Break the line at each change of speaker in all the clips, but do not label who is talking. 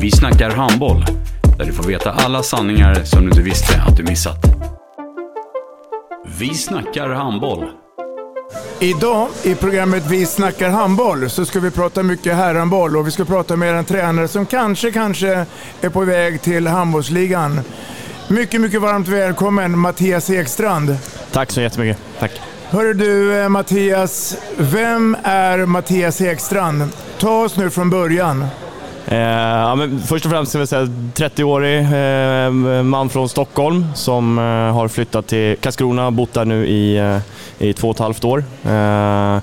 Vi snackar handboll, där du får veta alla sanningar som du inte visste att du missat. Vi snackar handboll.
Idag i programmet Vi snackar handboll så ska vi prata mycket herrhandboll och vi ska prata med en tränare som kanske, kanske är på väg till handbollsligan. Mycket, mycket varmt välkommen Mattias Ekstrand.
Tack så jättemycket. Tack.
Hörru du eh, Mattias, vem är Mattias Ekstrand? Ta oss nu från början.
Eh, ja, men först och främst ska jag säga 30-årig eh, man från Stockholm som eh, har flyttat till Karlskrona och bott där nu i, eh, i två och ett halvt år. Eh,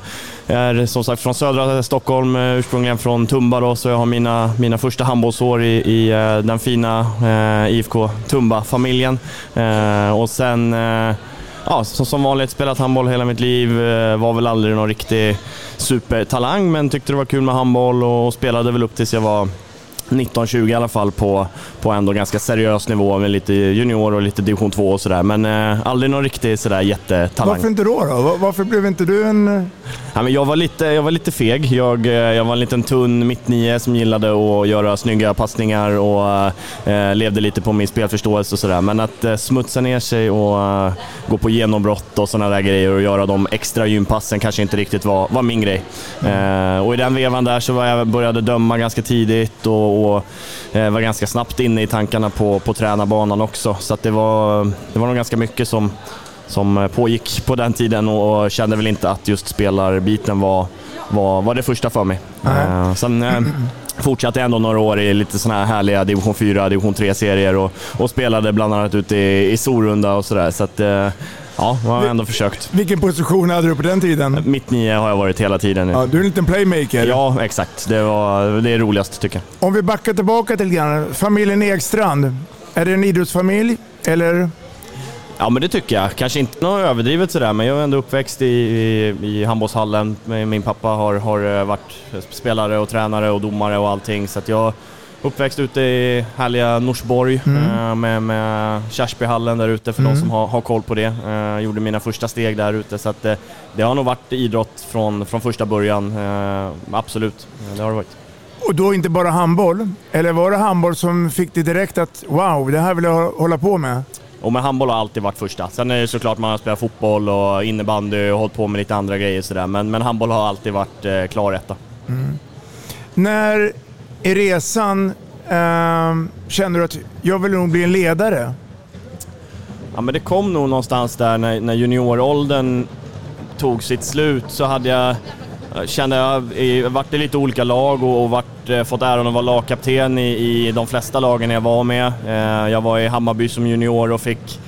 jag är som sagt från södra Stockholm, eh, ursprungligen från Tumba då, så jag har mina, mina första handbollsår i, i eh, den fina eh, IFK Tumba-familjen. Eh, och sen eh, ja, som, som vanligt spelat handboll hela mitt liv. Eh, var väl aldrig någon riktig supertalang, men tyckte det var kul med handboll och spelade väl upp tills jag var 19-20 i alla fall på, på ändå ganska seriös nivå med lite junior och lite division 2 och sådär. Men eh, aldrig någon riktig sådär jättetalang.
Varför inte då? då? Var- Varför blev inte du en... eh,
Ja, men jag, var lite, jag var lite feg. Jag, eh, jag var en liten tunn mittnie som gillade att göra snygga passningar och eh, levde lite på min spelförståelse och sådär. Men att eh, smutsa ner sig och eh, gå på genombrott och sådana där grejer och göra de extra gympassen kanske inte riktigt var, var min grej. Eh, och i den vevan där så var jag började döma ganska tidigt och, och eh, var ganska snabbt inne i tankarna på, på tränarbanan också. Så det, var, det var nog ganska mycket som, som eh, pågick på den tiden och, kände väl inte att just spelarbiten var, var, var det första för mig. Eh, sen fortsatte ändå några år i lite sådana här härliga division 4, division 3-serier och, och spelade bland annat ute i, i Sorunda och sådär. Så att, eh, ja, jag har ändå försökt.
Vilken position hade du på den tiden?
Mitt nio har jag varit hela tiden.
Ja, du är en liten playmaker.
Ja, exakt. Det, var, det är roligast tycker jag.
Om vi backar tillbaka lite grann. Familjen Ekstrand, är det en idrottsfamilj? Eller?
Ja, men det tycker jag. Kanske inte något överdrivet sådär, men jag är ändå uppväxt i, i, i handbollshallen. Min pappa har, har eh, varit spelare och tränare och domare och allting, så att jag uppväxt ute i härliga Norsborg eh, med, med Kersbyhallen där ute för de som har, har koll på det. Eh, gjorde mina första steg där ute, så att eh, det har nog varit idrott från, från första början. Absolut, det har det varit.
Och då inte bara handboll? Eller var det handboll som fick dig direkt att wow, det här vill jag hålla på med?
Och med handboll har alltid varit första. Sen är det såklart man har spelat fotboll och innebandy och hållit på med lite andra grejer sådär. Men, men handboll har alltid varit eh, klar etta.
När i resan ehm, kände du att jag vill nog bli en ledare?
Ja men det kom nog någonstans där när, när junioråldern tog sitt slut så hade jag Eh, jag kände jag varit i lite olika lag och, och varit, eh, fått äran att vara lagkapten i, i de flesta lagen jag var med. Eh, jag var i Hammarby som junior och fick,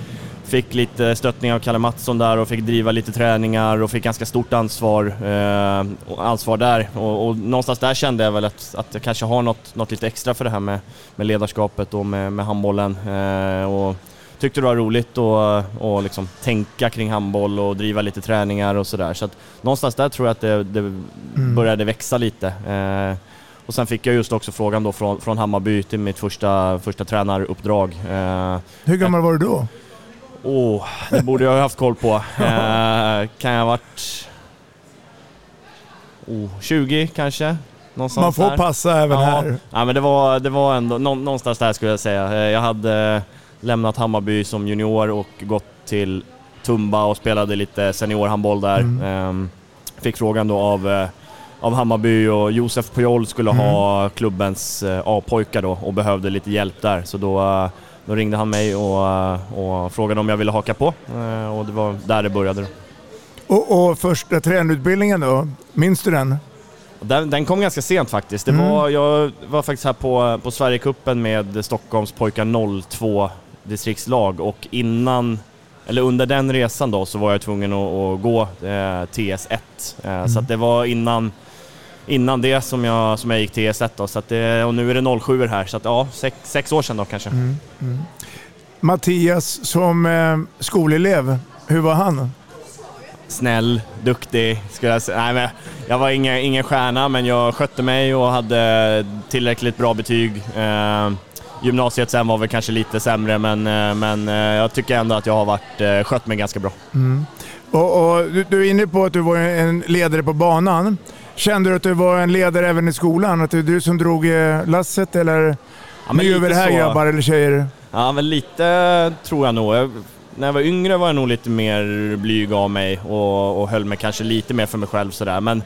fick lite stöttning av Kalle Mattsson där och fick driva lite träningar och fick ganska stort ansvar, eh, ansvar där. Och, och någonstans där kände jag väl att, att jag kanske har något, något lite extra för det här med, med ledarskapet och med, med handbollen. Eh, och tyckte det var roligt att och liksom tänka kring handboll och driva lite träningar och sådär. Så att någonstans där tror jag att det, det började växa lite. Eh, och sen fick jag just också frågan då från, från Hammarby till mitt första, första tränaruppdrag. Eh,
Hur gammal var du då?
Åh, det borde jag ha haft koll på. Eh, kan jag ha varit... Oh, 20 kanske? Någonstans
Man får
där.
passa även
ja.
här.
Ja, men det var, det var ändå nå- någonstans där skulle jag säga. Eh, Jag hade lämnat Hammarby som junior och gått till Tumba och spelade lite seniorhandboll där.
Mm.
Ehm, Fick frågan då av, eh, av Hammarby och Josef Pujol skulle mm. ha klubbens eh, A-pojkar då och behövde lite hjälp där. Så då, eh, då ringde han mig och, och frågade om jag ville haka på och det var där det började. Då.
Och, och första tränarutbildningen då, minns du den?
Den, den, kom ganska sent faktiskt. Det mm. var, jag var faktiskt här på, på Sverigecupen med Stockholms pojkar 02 distriktslag och innan, eller under den resan då, så var jag tvungen att, att gå eh, TS1. Eh, mm. Så det var innan, innan det som jag, som jag gick TS1 då, så det, och nu är det 07 här, så att, ja, sex, sex år sedan då kanske. Mm. mm.
Mattias som eh, skolelev, hur var han?
snäll, duktig, skulle jag säga. Nej, men jag var ingen, ingen stjärna, men jag skötte mig och hade tillräckligt bra betyg. Eh, gymnasiet sen var väl kanske lite sämre, men, eh, men eh, jag tycker ändå att jag har varit, eh, skött mig ganska bra.
Mm. Och, och du, du, är inne på att du var en ledare på banan. Kände du att du var en ledare även i skolan? Att det är du som drog lasset eller ja, nu gör vi det här så. grabbar eller tjejer?
Ja, men lite tror jag nog. Jag när jag var yngre var jag nog lite mer blyg av mig och, och höll mig kanske lite mer för mig själv sådär. Men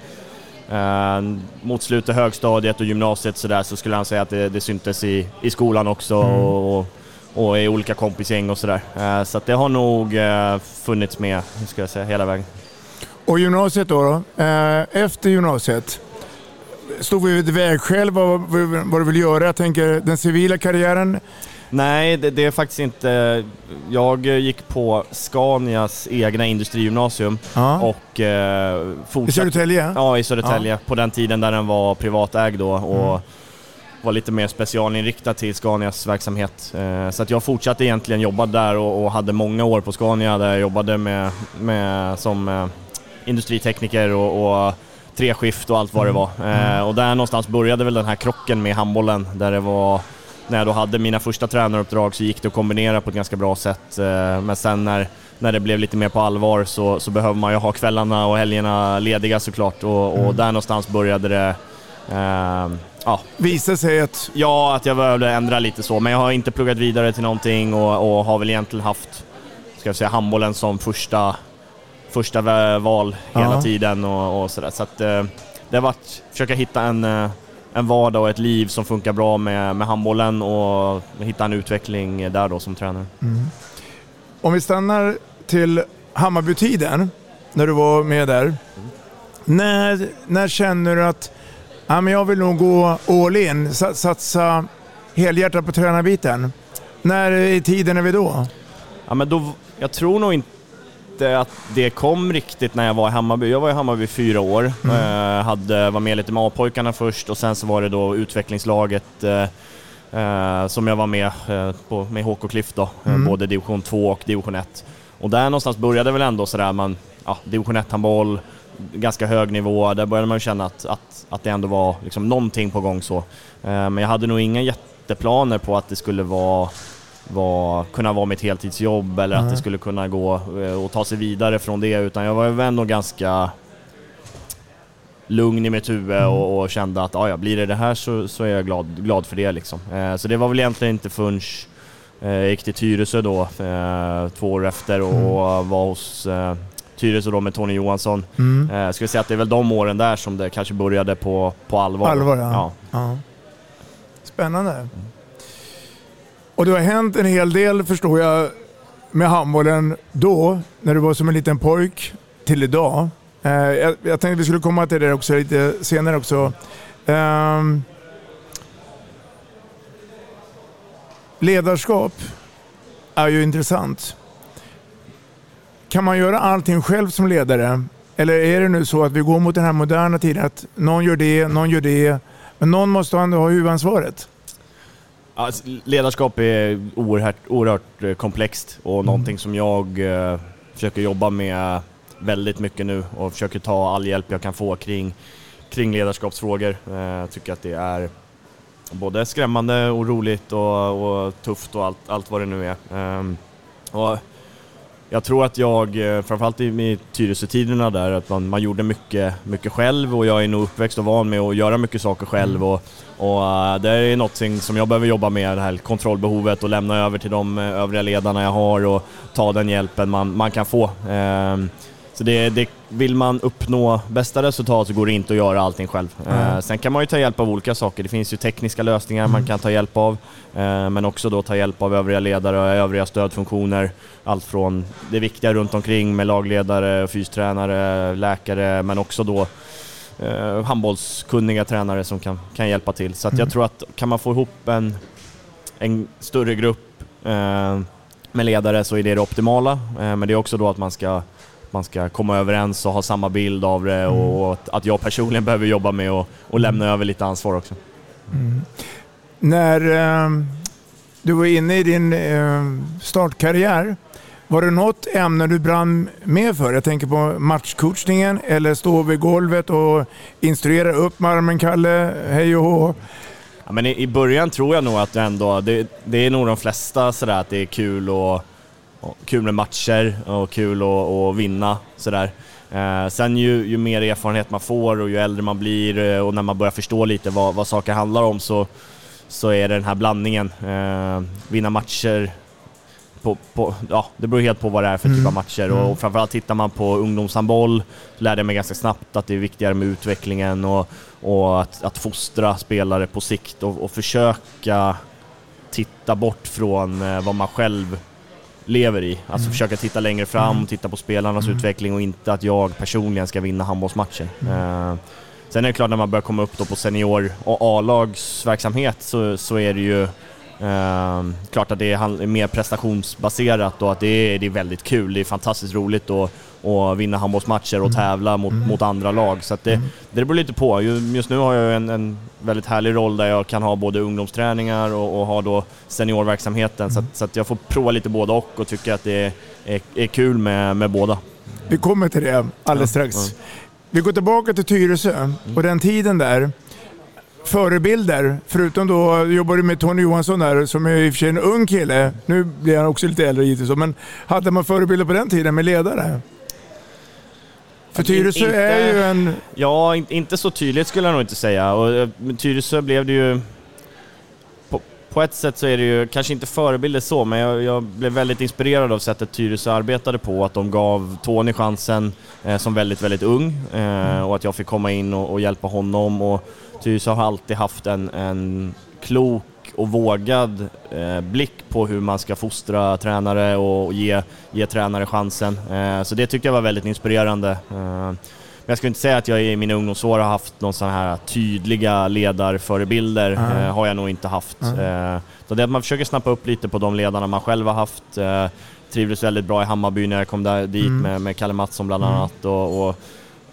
eh, mot slutet högstadiet och gymnasiet sådär så skulle han säga att det, det syntes i, i skolan också mm. och, och, i olika kompisgäng och sådär. Eh, så att det har nog eh, funnits med, ska jag säga, hela vägen.
Och gymnasiet då? då? Eh, efter gymnasiet, stod vi vid ett vägskäl vad, vad du vill göra? Jag tänker den civila karriären
Nej, det, det, är faktiskt inte... Jag gick på Scanias egna industrigymnasium ja. och eh,
fortsatte... I Södertälje?
Ja, i Södertälje. Ja. På den tiden där den var privatägd då och mm. var lite mer specialinriktad till Scanias verksamhet. Eh, så att jag fortsatte egentligen jobba där och, och, hade många år på Scania där jag jobbade med, med som eh, industritekniker och, och treskift och allt vad det mm. var. Mm. och där någonstans började väl den här krocken med handbollen där det var när jag då hade mina första tränaruppdrag så gick det att kombinera på ett ganska bra sätt. Eh, men sen när, när det blev lite mer på allvar så, så behöver man ju ha kvällarna och helgerna lediga såklart och, och mm. där någonstans började det
eh, ja. Visa sig att...
Ja, att jag behövde ändra lite så, men jag har inte pluggat vidare till någonting och, och har väl egentligen haft, ska jag säga, handbollen som första, första val hela ja. tiden och, och sådär. Så att eh, det har varit, försöka hitta en eh, en vardag och ett liv som funkar bra med, med handbollen och hitta en utveckling där då som tränare. Mm.
Om vi stannar till Hammarbytiden, när du var med där. Mm. När, när känner du att ja, men jag vill nog gå all in, satsa helhjärtat på tränarbiten? När i tiden är vi då?
Ja, men då jag tror nog inte inte att det kom riktigt när jag var i Hammarby. Jag var i Hammarby fyra år. Mm. Uh, hade, var med lite med A-pojkarna först och sen så var det då utvecklingslaget uh, uh, som jag var med på, med HK Cliff då, mm. både division 2 och division 1. Och där någonstans började väl ändå sådär man, ja, division 1-handboll, ganska hög nivå, där började man känna att, att, att det ändå var liksom någonting på gång så. Men jag hade nog inga jätteplaner på att det skulle vara var, kunna vara mitt heltidsjobb eller mm. att det skulle kunna gå och ta sig vidare från det utan jag var ändå ganska lugn i mitt huvud mm. och, och, kände att ja, blir det det här så, så är jag glad, glad för det liksom. Eh, så det var väl egentligen inte förrän eh, jag gick till Tyresö då eh, två år efter och, mm. och var hos eh, Tyresö då med Tony Johansson. Mm. Eh, vi säga att det är väl de åren där som det kanske började på, på allvar.
Allvar ja. ja. ja. Spännande. Och det har hänt en hel del förstår jag med handbollen då, när du var som en liten pojk, till idag. Eh, jag, jag tänkte vi skulle komma till det också lite senare också. Eh, ledarskap är ju intressant. Kan man göra allting själv som ledare? Eller är det nu så att vi går mot den här moderna tiden att någon gör det, någon gör det, men någon måste ändå ha huvudansvaret?
Alltså, ledarskap är oerhört, oerhört eh, komplext och mm. någonting som jag eh, försöker jobba med väldigt mycket nu och försöker ta all hjälp jag kan få kring, kring ledarskapsfrågor. Eh, jag tycker att det är både skrämmande och roligt och, och tufft och allt, allt vad det nu är. Um, och jag tror att jag, eh, framförallt i Tyresö-tiderna där, att man, man gjorde mycket, mycket själv och jag är nog uppväxt och van med att göra mycket saker själv. Mm. Och, och uh, det är något som jag behöver jobba med, det här kontrollbehovet och lämna över till de uh, övriga ledarna jag har och ta den hjälpen man, man kan få. Så det, det, vill man uppnå bästa resultat så går det inte att göra allting själv.
Mm.
Eh, sen kan man ju ta hjälp av olika saker. Det finns ju tekniska lösningar man kan ta hjälp av, eh, men också då ta hjälp av övriga ledare och övriga stödfunktioner. Allt från det viktiga runt omkring med lagledare, fystränare, läkare, men också då eh, handbollskunniga tränare som kan, kan hjälpa till. Så att jag
Mm.
tror att kan man få ihop en, en större grupp eh, med ledare så är det det optimala. Eh, men det är också då att man ska, man ska komma överens och ha samma bild av det och att, att jag personligen behöver jobba med och, och lämna över lite ansvar också.
Mm. När eh, du var inne i din eh, startkarriär, var det något ämne du brann med för? Jag tänker på matchcoachningen eller stå vid golvet och instruera upp med armen, Kalle, hej och hå.
Ja, men i, i början tror jag nog att ändå, det, det är nog de flesta sådär att det är kul och kul med matcher och kul att vinna sådär. Eh, sen ju, ju mer erfarenhet man får och ju äldre man blir eh, och när man börjar förstå lite vad, vad saker handlar om så, så är det den här blandningen. Eh, vinna matcher, på, på, ja, det beror helt på vad det är för typ
Mm.
av matcher
Mm.
och framförallt tittar man på ungdomshandboll så lärde jag mig ganska snabbt att det är viktigare med utvecklingen och, och att, att fostra spelare på sikt och, och försöka titta bort från eh, vad man själv lever i. Alltså
Mm.
försöka titta längre fram,
Mm.
titta på spelarnas
Mm.
utveckling och inte att jag personligen ska vinna handbollsmatcher. Eh, sen är det klart när man börjar komma upp då på senior och A-lagsverksamhet så, så är det ju eh, klart att det är mer prestationsbaserat och att det är, det är väldigt kul. Det är fantastiskt roligt att, att vinna handbollsmatcher och tävla mot, mot andra lag. Så det, det beror lite på. Ju- Just nu har jag en, en väldigt härlig roll där jag kan ha både ungdomsträningar och, och ha då seniorverksamheten. Så, att, så att jag får prova lite både och och tycker att det är, är, är kul med, med båda.
Vi kommer till det alldeles
Ja,
strax. Vi går tillbaka till Tyresö och den tiden där. Förebilder, förutom då jobbar du med Tony Johansson där som är i och för sig en ung kille. Nu blir han också lite äldre givetvis. Men hade man förebilder på den tiden med ledare? För Tyresö
Inte-
är ju en...
Ja, in, inte så tydligt skulle jag nog inte säga. Och, eh, Tyresö blev det ju... På, på ett sätt så är det ju, kanske inte förebilder så, men jag, jag blev väldigt inspirerad av sättet Tyresö arbetade på. Att de gav Tony chansen eh, som väldigt, väldigt ung eh, och att jag fick komma in och, och hjälpa honom. Och Tyresö har alltid haft en, en klok och vågad eh, blick på hur man ska fostra tränare och ge, ge tränare chansen. Eh, så det tyckte jag var väldigt inspirerande. Eh, men jag skulle inte säga att jag i mina ungdomsår har haft någon sån här tydliga ledarförebilder. Eh, har jag nog inte haft. Eh, så det är att man försöker snappa upp lite på de ledarna man själv har haft. Eh, trivdes väldigt bra i Hammarby när jag kom där, dit
Mm.
med, med Kalle Mattsson bland
Mm.
annat. Och, och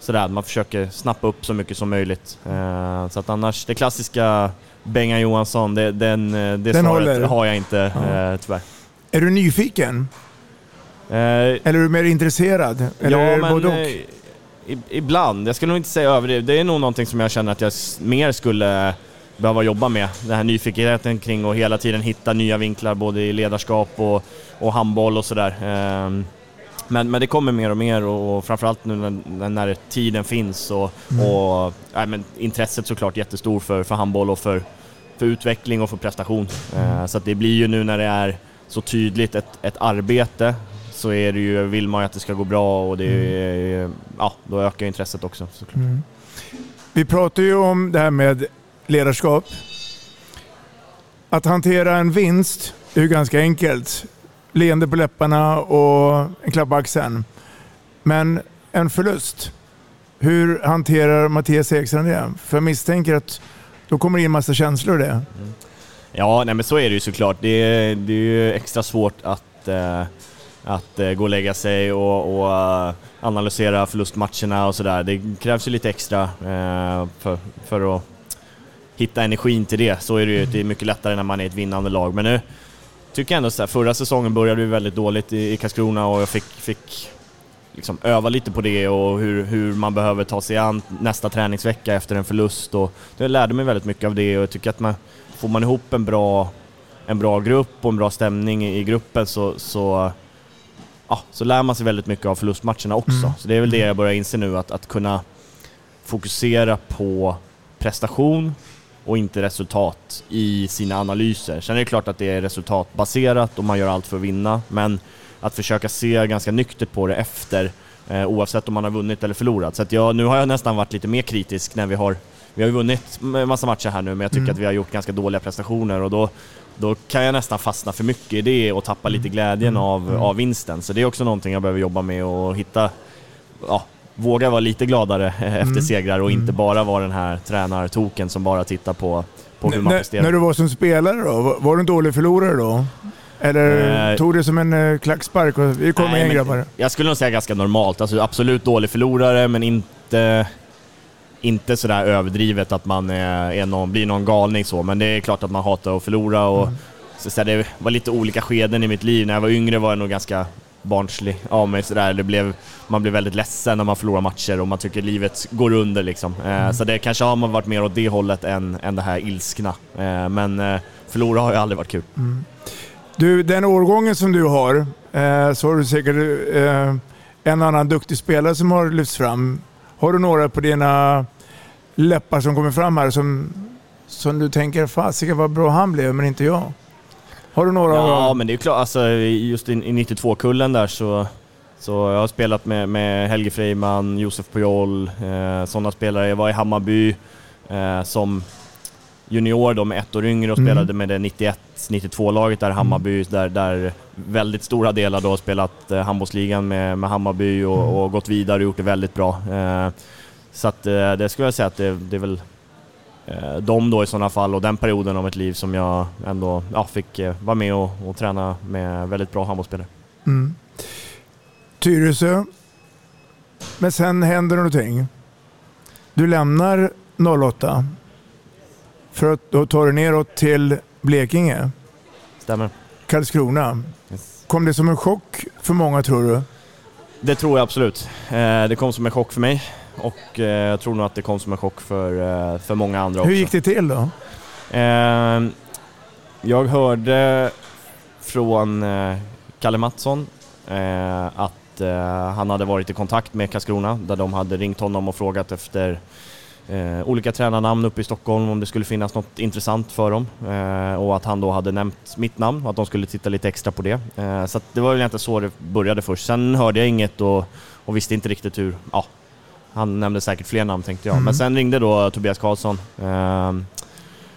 sådär, man försöker snappa upp så mycket som möjligt. Eh, så att annars, det klassiska Bengan Johansson, det, den, eh, det
Den
svaret
håller.
har jag inte eh, tyvärr.
Är du nyfiken?
Eh,
Eller är du mer intresserad? Eller är
ja,
det
men
både och?
eh, i, ibland. Jag skulle nog inte säga överdrivet. Det är nog någonting som jag känner att jag mer skulle behöva jobba med. Den här nyfikenheten kring att hela tiden hitta nya vinklar både i ledarskap och, och handboll och sådär. Ehm, Men, men det kommer mer och mer och, framförallt nu när, när tiden finns och,
Mm.
och nej, men intresset såklart jättestor för, för handboll och för, för utveckling och för prestation. Eh, så det blir ju nu när det är så tydligt ett, ett arbete så är det ju, vill man ju att det ska gå bra och det är, ja, då ökar intresset också. såklart.
Mm. Vi pratar ju om det här med ledarskap. Att hantera en vinst är ju ganska enkelt. Leende på läpparna och en klapp på axeln. Men en förlust, hur hanterar Mattias Eriksson det? För jag misstänker att då kommer det in massa känslor i det. Mm.
Ja, nej men så är det ju såklart. Det är, det är ju extra svårt att, eh, att eh, gå och lägga sig och, och eh, analysera förlustmatcherna och sådär. Det krävs ju lite extra eh, för, för att hitta energin till det. Så är det ju. Det är mycket lättare när man är ett vinnande lag. Men nu tycker ändå så här, förra säsongen började vi väldigt dåligt i, i Karlskrona och jag fick, fick liksom öva lite på det och hur, hur man behöver ta sig an nästa träningsvecka efter en förlust. Och jag lärde mig väldigt mycket av det och jag tycker att man, får man ihop en bra, en bra grupp och en bra stämning i, i gruppen så, så, ja, så lär man sig väldigt mycket av förlustmatcherna också.
Mm.
Så det är väl det jag börjar inse nu, att, att kunna fokusera på prestation och inte resultat i sina analyser. Sen är det klart att det är resultatbaserat och man gör allt för att vinna, men att försöka se ganska nyktert på det efter Eh, oavsett om man har vunnit eller förlorat. Så att jag, nu har jag nästan varit lite mer kritisk när vi har vi har ju vunnit en massa matcher här nu, men jag tycker
Mm.
att vi har gjort ganska dåliga prestationer och då, då kan jag nästan fastna för mycket i det och tappa lite glädjen av, av vinsten. Så det är också någonting jag behöver jobba med och hitta, ja, våga vara lite gladare efter
Mm.
segrar och inte bara vara den här tränartoken som bara tittar på, på hur man
N-
presterar.
när du var som spelare då, var- du en dålig förlorare då? Eller
Eh,
tog det som en uh, klackspark och vi kommer
Nej,
igen grabbar?
Jag skulle nog säga ganska normalt. Alltså absolut dålig förlorare, men inte, inte sådär överdrivet att man är, är någon, blir någon galning så. Men det är klart att man hatar att förlora och så, så det var lite olika skeden i mitt liv. När jag var yngre var jag nog ganska barnslig av mig sådär. Det blev, man blir väldigt ledsen när man förlorar matcher och man tycker livet går under liksom. Eh, Så det kanske har man varit mer åt det hållet än, än det här ilskna. Eh, men eh, förlora har ju aldrig varit kul.
Du, den årgången som du har, så har du säkert en annan duktig spelare som har lyfts fram. Har du några på dina läppar som kommer fram här som, som du tänker, fasiken vad bra han blev, men inte jag? Har du några?
Ja, men det är klart, alltså, just i, i 92-kullen där så, så jag har spelat med, med Helge Freiman, Josef Pujol, eh, sådana spelare. Jag var i Hammarby eh, som junior då med ett år yngre och
Mm.
spelade med det 91-92-laget där i Hammarby, där, där väldigt stora delar då har spelat eh, handbollsligan med, med Hammarby och,
Mm.
och gått vidare och gjort det väldigt bra. Eh, så att eh, det skulle jag säga att det, det är väl eh, de då i sådana fall och den perioden av mitt liv som jag ändå ja, fick eh, vara med och, och träna med väldigt bra handbollsspelare.
Mm. Tyresö. Men sen händer någonting. Du lämnar 08 för att då tar du neråt till Blekinge,
Stämmer.
Karlskrona.
Yes.
Kom det som en chock för många tror du?
Det tror jag absolut. Eh, det kom som en chock för mig och eh, jag tror nog att det kom som en chock för, eh, för många andra också.
Hur gick det till då?
Eh, jag hörde från eh, Kalle Mattsson eh, att eh, han hade varit i kontakt med Karlskrona där de hade ringt honom och frågat efter eh, olika tränarnamn uppe i Stockholm om det skulle finnas något intressant för dem eh, och att han då hade nämnt mitt namn och att de skulle titta lite extra på det. Eh, så det var väl egentligen så det började först. Sen hörde jag inget och, och visste inte riktigt hur, ja, han nämnde säkert fler namn tänkte jag.
Mm.
Men sen ringde då Tobias Karlsson eh,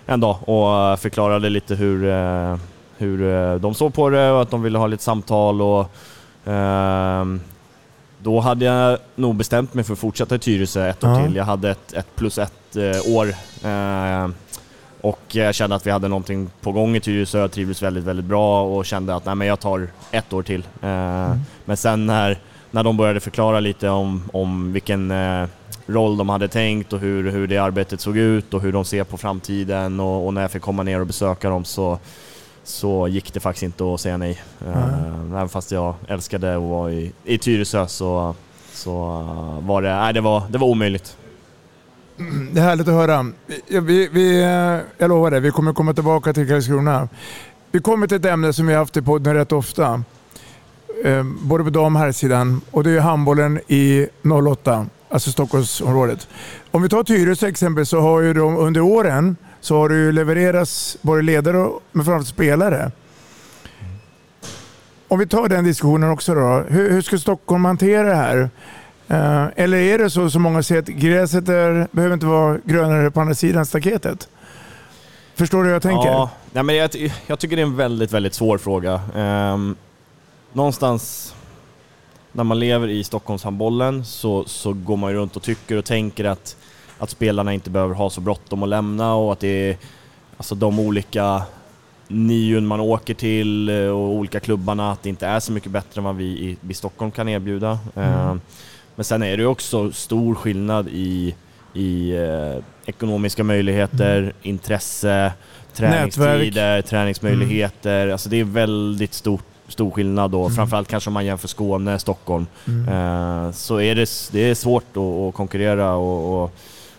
en dag och förklarade lite hur, eh, hur eh, de såg på det och att de ville ha lite samtal och ehm, då hade jag nog bestämt mig för att fortsätta i Tyresö ett år
Ja.
till. Jag hade ett, ett plus ett eh, år eh, och jag kände att vi hade någonting på gång i Tyresö. Jag trivdes väldigt, väldigt bra och kände att nej, men jag tar ett år till. Eh, Men sen när, när de började förklara lite om, om vilken eh, roll de hade tänkt och hur, hur det arbetet såg ut och hur de ser på framtiden och, och när jag fick komma ner och besöka dem så, så gick det faktiskt inte att säga nej. Eh, även fast jag älskade att vara i, i Tyresö så, så var det, nej, det, var, det var omöjligt.
Det är härligt att höra. Vi, vi, vi, eh, jag lovar det, vi kommer komma tillbaka till Karlskrona. Vi kommer till ett ämne som vi har haft i podden rätt ofta. Eh, både på dam och herrsidan. Och det är handbollen i 08, alltså Stockholmsområdet. Om vi tar Tyresö exempel så har ju de under åren så har det ju levererats både ledare och men framförallt spelare. Om vi tar den diskussionen också då. Hur, hur ska Stockholm hantera det här? Eh, eller är det så som många säger att gräset är, behöver inte vara grönare på andra sidan staketet? Förstår du hur jag tänker?
Ja, nej, men jag, jag tycker det är en väldigt, väldigt svår fråga. Ehm, någonstans när man lever i Stockholmshandbollen så, så går man ju runt och tycker och tänker att, att spelarna inte behöver ha så bråttom att lämna och att det är alltså de olika nion man åker till eh, och olika klubbarna, att det inte är så mycket bättre än vad vi i, i Stockholm kan erbjuda. Ehm, men sen är det ju också stor skillnad i, i eh, ekonomiska möjligheter, intresse, träningstider, träningsmöjligheter. Alltså det är väldigt stor, stor skillnad då, framförallt kanske om man jämför Skåne, Stockholm. Eh, så är det, det är svårt att, att konkurrera och, och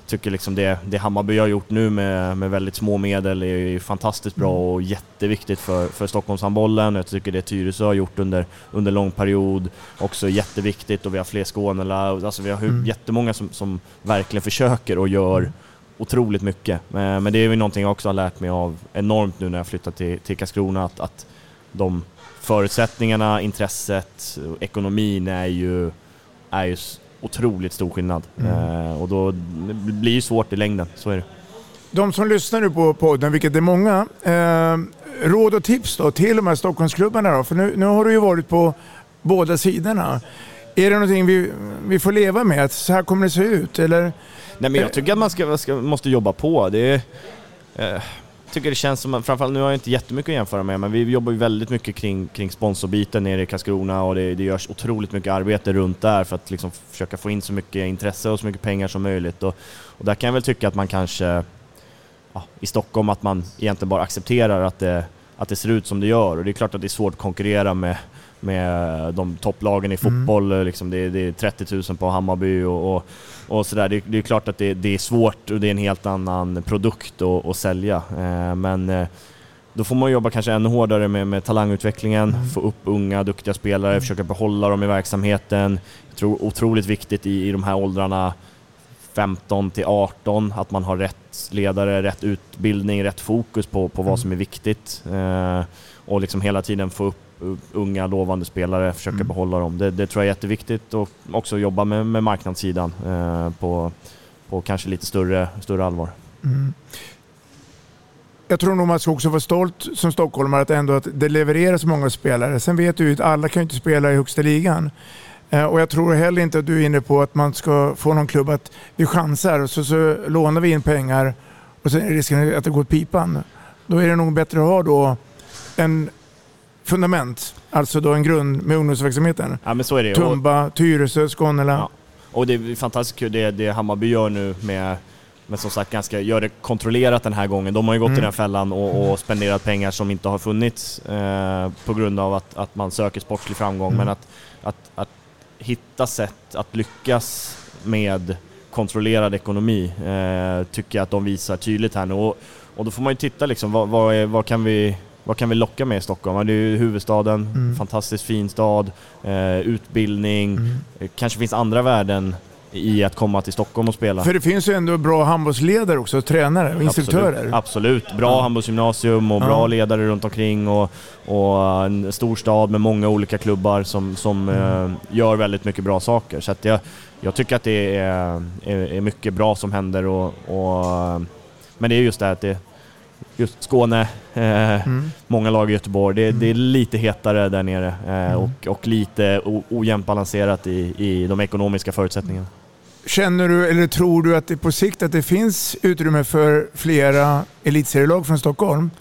tycker liksom det, det Hammarby har gjort nu med, med väldigt små medel är ju fantastiskt bra och jätteviktigt för, för Stockholmshandbollen. Jag tycker det Tyresö har gjort under, under lång period också är jätteviktigt och vi har fler Skånelag. Alltså vi har mm. jättemånga som, som verkligen försöker och gör otroligt mycket. Men, men det är väl någonting jag också har lärt mig av enormt nu när jag flyttat till, till Karlskrona att, att de förutsättningarna, intresset, ekonomin är ju är ju otroligt stor skillnad.
Mm.
Eh, och då det blir ju svårt i längden, så är det.
De som lyssnar nu på podden, vilket är många, eh, råd och tips då till de här Stockholmsklubbarna då? För nu, nu har du ju varit på båda sidorna. Är det någonting vi, vi får leva med? Att så här kommer det se ut? Eller?
Nej men jag tycker att man ska, ska, måste jobba på. Det är, eh, tycker det känns som, framförallt nu har jag inte jättemycket att jämföra med, men vi jobbar ju väldigt mycket kring, kring sponsorbiten nere i Karlskrona och det, det görs otroligt mycket arbete runt där för att liksom försöka få in så mycket intresse och så mycket pengar som möjligt. Och, och där kan jag väl tycka att man kanske, ja, i Stockholm, att man egentligen bara accepterar att det, att det ser ut som det gör. Och det är klart att det är svårt att konkurrera med, med de topplagen i fotboll. Liksom det, är- det är 30 000 på Hammarby och, och, och sådär. Det, det är klart att det, det är svårt och det är en helt annan produkt att, att sälja. Eh, men eh, då får man jobba kanske ännu hårdare med, med talangutvecklingen, få upp unga duktiga spelare, försöka behålla dem i verksamheten. Jag tror otroligt viktigt i, i de här åldrarna 15 till 18, att man har rätt ledare, rätt utbildning, rätt fokus på, på vad som är viktigt. Eh, och liksom hela tiden få upp unga lovande spelare, försöka behålla dem. Det, det tror jag är jätteviktigt och också jobba med, med marknadssidan eh, på, på kanske lite större, större allvar.
Mm. Jag tror nog man ska också vara stolt som stockholmare att ändå att det levereras många spelare. Sen vet du ju att alla kan inte spela i högsta ligan. Eh, Och jag tror heller inte att du är inne på att man ska få någon klubb att vi chansar och så, så lånar vi in pengar och sen är risken att det går åt pipan. Då är det nog bättre att ha då en fundament, alltså då en grund med ungdomsverksamheten.
Ja men så är det.
Tumba, Tyresö, Skånela.
Ja. Och det är fantastiskt kul det, det Hammarby gör nu med, men som sagt ganska, gör det kontrollerat den här gången. De har ju gått
Mm.
i den fällan och, och spenderat pengar som inte har funnits eh, på grund av att, att man söker sportslig framgång.
Mm.
Men att, att, att hitta sätt att lyckas med kontrollerad ekonomi eh, tycker jag att de visar tydligt här nu. Och, och då får man ju titta liksom, vad, vad, är, vad, kan, vi, vad kan vi locka med i Stockholm? Ja, Det är ju huvudstaden,
Mm.
fantastiskt fin stad, eh, utbildning,
Mm.
Eh, kanske finns andra värden i att komma till Stockholm och spela.
För det finns ju ändå bra handbollsledare också, tränare och instruktörer.
Absolut, Absolut. bra handbollsgymnasium och bra
Ja.
ledare runt omkring och, och en stor stad med många olika klubbar som, som
Mm.
eh, gör väldigt mycket bra saker. Så jag, jag tycker att det är, är, är mycket bra som händer och, och men det är just det här att det Just Skåne, eh,
Mm.
många lag i Göteborg. Det, det är lite hetare där nere eh,
Mm.
och, och lite ojämnt balanserat i, i de ekonomiska förutsättningarna.
Känner du, eller tror du att det på sikt att det finns utrymme för flera elitserielag från Stockholm?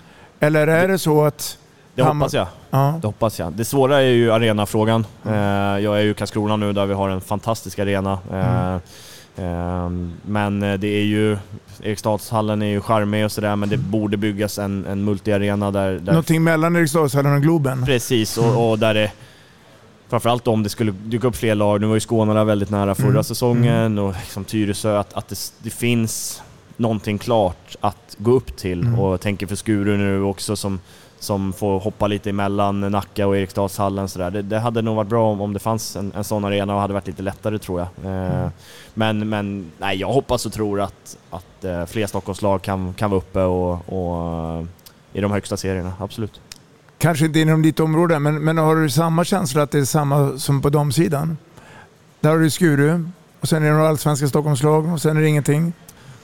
Eller är det så att...
Det
Hammar-
hoppas jag.
Ja.
Det hoppas jag. Det svåra är ju arenafrågan. Eh, jag är ju i Karlskrona nu där vi har en fantastisk arena. Eh, eh, men det är ju, Eriksdalshallen är ju charmig och sådär men det borde byggas en, en multiarena där, där
Någonting mellan Eriksdalshallen och Globen?
Precis, och, och där det Framförallt om det skulle dyka upp fler lag. Nu var ju Skåne där väldigt nära förra
Mm.
säsongen och liksom Tyresö. Att, att det, det finns någonting klart att gå upp till.
Mm.
Och jag tänker för Skuru nu också som, som får hoppa lite emellan Nacka och Eriksdalshallen. Så där. Det, det hade nog varit bra om, om det fanns en, en sån arena och hade varit lite lättare tror jag. Eh,
Mm.
Men, men nej, jag hoppas och tror att, att eh, fler Stockholmslag kan, kan vara uppe och, och eh, i de högsta serierna, absolut.
Kanske inte inom ditt område, men, men har du samma känsla att det är samma som på damsidan? Där har du Skuru och sen är det några allsvenska Stockholmslag och sen är det ingenting.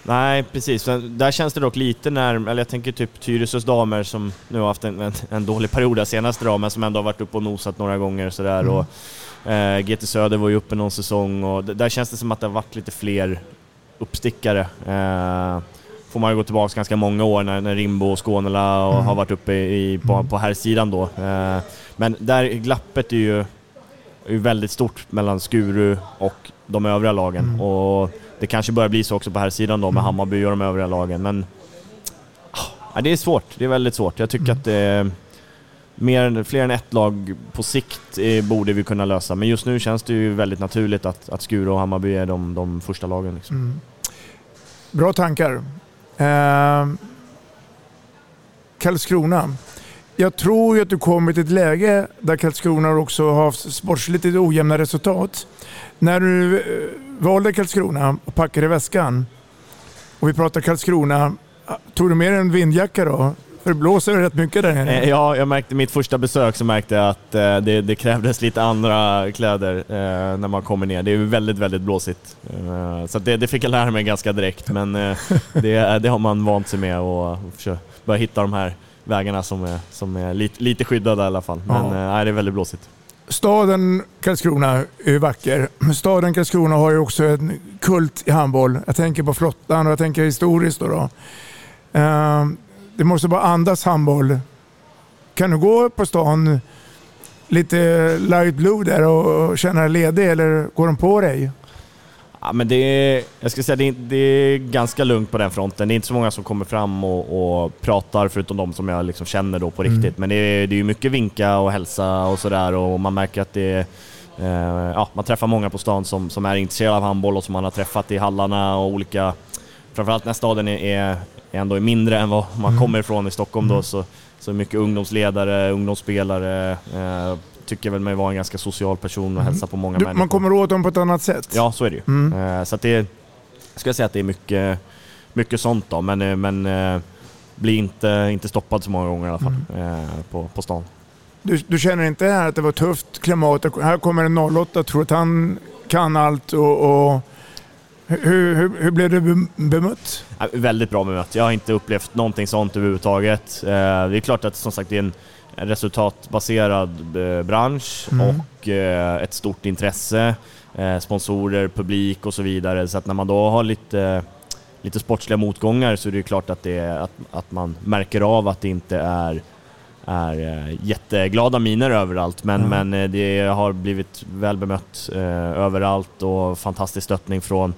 Nej, precis. Där känns det dock lite när, eller jag tänker typ Tyresös damer som nu har haft en, en, en dålig period där senaste dagen, men som ändå har varit uppe och nosat några gånger sådär.
Mm.
Och, eh, GT Söder var ju uppe någon säsong och där känns det som att det har varit lite fler uppstickare. Eh, får man ju gå tillbaka ganska många år när, när Rimbo och Skånela och
Mm.
har varit uppe i, på, på här sidan då. Eh, men där glappet är ju, är väldigt stort mellan Skuru och de övriga lagen.
Mm.
Och det kanske börjar bli så också på här sidan då med Hammarby och de övriga lagen. Men ja, det är svårt. Det är väldigt svårt. Jag tycker
Mm.
att det mer, fler än ett lag på sikt eh, borde vi kunna lösa. Men just nu känns det ju väldigt naturligt att, att Skuru och Hammarby är de, de första lagen. Liksom.
Mm. Bra tankar. Eh, Karlskrona. Jag tror ju att du kommer till ett läge där Karlskrona också har haft sportsligt lite ojämna resultat. När du eh, valde Karlskrona och packade väskan och vi pratar Karlskrona, tog du med dig en vindjacka då? För det blåser rätt mycket där nere.
Eh, Ja, jag märkte mitt första besök så märkte jag att eh, det, det krävdes lite andra kläder eh, när man kommer ner. Det är väldigt, väldigt blåsigt. Så det, det fick jag lära mig ganska direkt, men det, det har man vant sig med och, och försöka börja hitta de här vägarna som är, som är lite, lite skyddade i alla fall. Men
Ja.
nej, det är väldigt blåsigt.
Staden Karlskrona är vacker. Staden Karlskrona har ju också en kult i handboll. Jag tänker på flottan och jag tänker historiskt. Då då. Eh, Det måste bara andas handboll. Kan du gå på stan lite light blue där och känna dig ledig eller går de på dig?
Ja, men det är, jag ska säga det är, det är ganska lugnt på den fronten. Det är inte så många som kommer fram och, och pratar förutom de som jag liksom känner då på
Mm.
riktigt. Men det är, det är ju mycket vinka och hälsa och sådär och man märker att det är eh, ja, man träffar många på stan som, som är intresserade av handboll och som man har träffat i hallarna och olika... Framförallt när staden är, är, är ändå mindre än vad man
Mm.
kommer ifrån i Stockholm då så, så mycket ungdomsledare, ungdomsspelare. Eh, tycker väl mig vara en ganska social person och hälsa på många
Mm. Du,
människor.
man kommer åt dem på ett annat sätt.
Ja, så är det ju.
Mm.
Eh, Så att det ska jag säga att det är mycket, mycket sånt då, men, eh, men eh, blir inte, inte stoppad så många gånger i alla fall
Mm.
på, på stan.
Du, du känner inte här att det var tufft klimat? Här kommer en 08 tror att han kan allt. Och, och hur, hur, hur blev du bem- bemött?
Ja, Väldigt bra bemött. Jag har inte upplevt någonting sånt överhuvudtaget. Det är klart att som sagt det är en resultatbaserad eh, bransch
Mm.
och eh, ett stort intresse, eh, sponsorer, publik och så vidare. Så att när man då har lite, lite sportsliga motgångar så är det ju klart att, det att, att man märker av att det inte är är jätteglada miner överallt men,
Mm.
men det har blivit väl bemött eh, överallt och fantastisk stöttning från,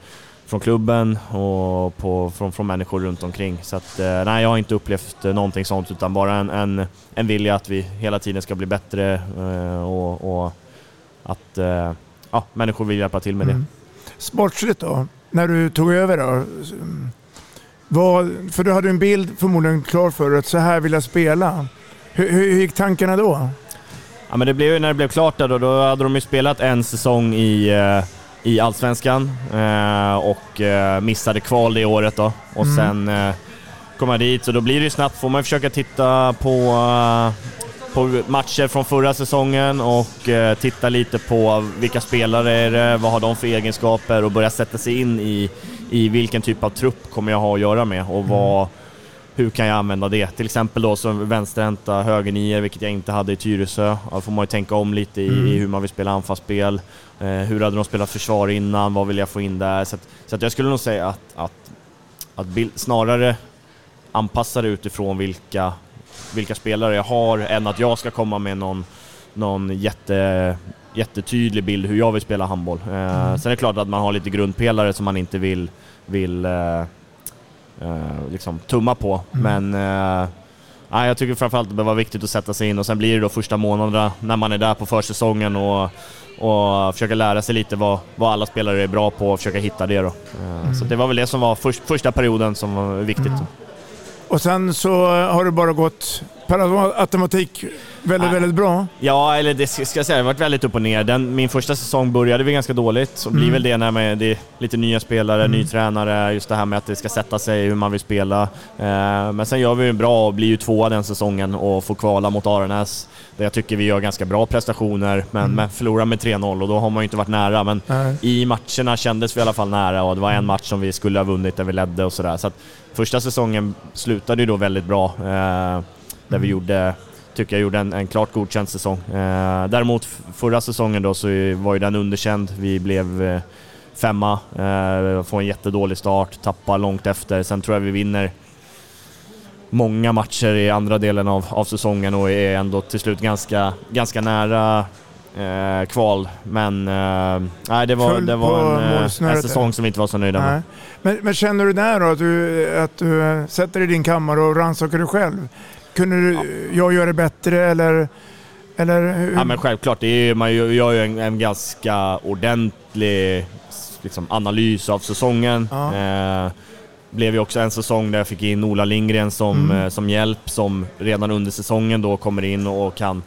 från klubben och på, från, från människor runt omkring. Så att, eh, nej, jag har inte upplevt eh, någonting sånt utan bara en, en, en vilja att vi hela tiden ska bli bättre eh, och, och att ja, människor vill hjälpa till med
Mm. Sportsligt då? När du tog över då? Vad, för du hade en bild förmodligen klar för att så här vill jag spela. Hur, hur, gick tankarna då?
Ja men det blev när det blev klart då, då hade de ju spelat en säsong i, eh, i Allsvenskan eh, och eh, missade kval det året då. Och
Mm.
sen eh, kom jag dit, så då blir det ju snabbt, får man försöka titta på, eh, på matcher från förra säsongen och eh, titta lite på vilka spelare är det, vad har de för egenskaper och börja sätta sig in i, i vilken typ av trupp kommer jag ha att göra med och vad, hur kan jag använda det? Till exempel då som vänsterhänta högernior, vilket jag inte hade i Tyresö. Då får man ju tänka om lite i,
Mm.
i hur man vill spela anfallsspel. Eh, hur hade de spelat försvar innan? Vad vill jag få in där? Så, att, så att jag skulle nog säga att, att, att bild, snarare anpassa det utifrån vilka, vilka spelare jag har än att jag ska komma med någon, någon jätte, jättetydlig bild hur jag vill spela handboll. Eh,
Mm.
Sen är det klart att man har lite grundpelare som man inte vill, vill eh, eh, liksom tumma på.
Mm.
Men eh, nej, jag tycker framförallt att det var viktigt att sätta sig in och sen blir det då första månaderna när man är där på försäsongen och, och försöka lära sig lite vad, vad alla spelare är bra på och försöka hitta det då. Eh, Så det var väl det som var först, första perioden som var viktigt.
Mm. Och sen så har det bara gått per automatik väldigt,
Nej.
väldigt bra.
Ja, eller det ska jag säga, det har varit väldigt upp och ner. Den, min första säsong började vi ganska dåligt och blir
Mm.
väl det när man, det är lite nya spelare, ny tränare, just det här med att det ska sätta sig hur man vill spela. Eh, men sen gör vi ju bra och blir ju tvåa den säsongen och får kvala mot Aranäs. Där jag tycker vi gör ganska bra prestationer, men,
Mm.
men förlorar med 3-0 och då har man ju inte varit nära. Men
Nej.
i matcherna kändes vi i alla fall nära och det var en match som vi skulle ha vunnit där vi ledde och sådär. Så att första säsongen slutade ju då väldigt bra. Där vi gjorde, tycker jag gjorde en, en klart godkänd säsong. Eh, däremot förra säsongen då så var ju den underkänd. Vi blev eh, femma, eh, får en jättedålig start, tappar långt efter. Sen tror jag vi vinner många matcher i andra delen av, av säsongen och är ändå till slut ganska, ganska nära eh, kval. Men eh, nej, det var, det var en, eh, en säsong som vi inte var så nöjda med.
Nej. Men, men känner du där då att du, att du eh, sätter dig i din kammare och rannsakar dig själv? Kunde du, jag göra det bättre eller? eller?
Ja men självklart, det är, man gör gör ju en, en ganska ordentlig liksom, analys av säsongen.
Ja.
Eh, blev ju också en säsong där jag fick in Ola Lindgren som,
Mm.
eh, som hjälp, som redan under säsongen då kommer in och kan,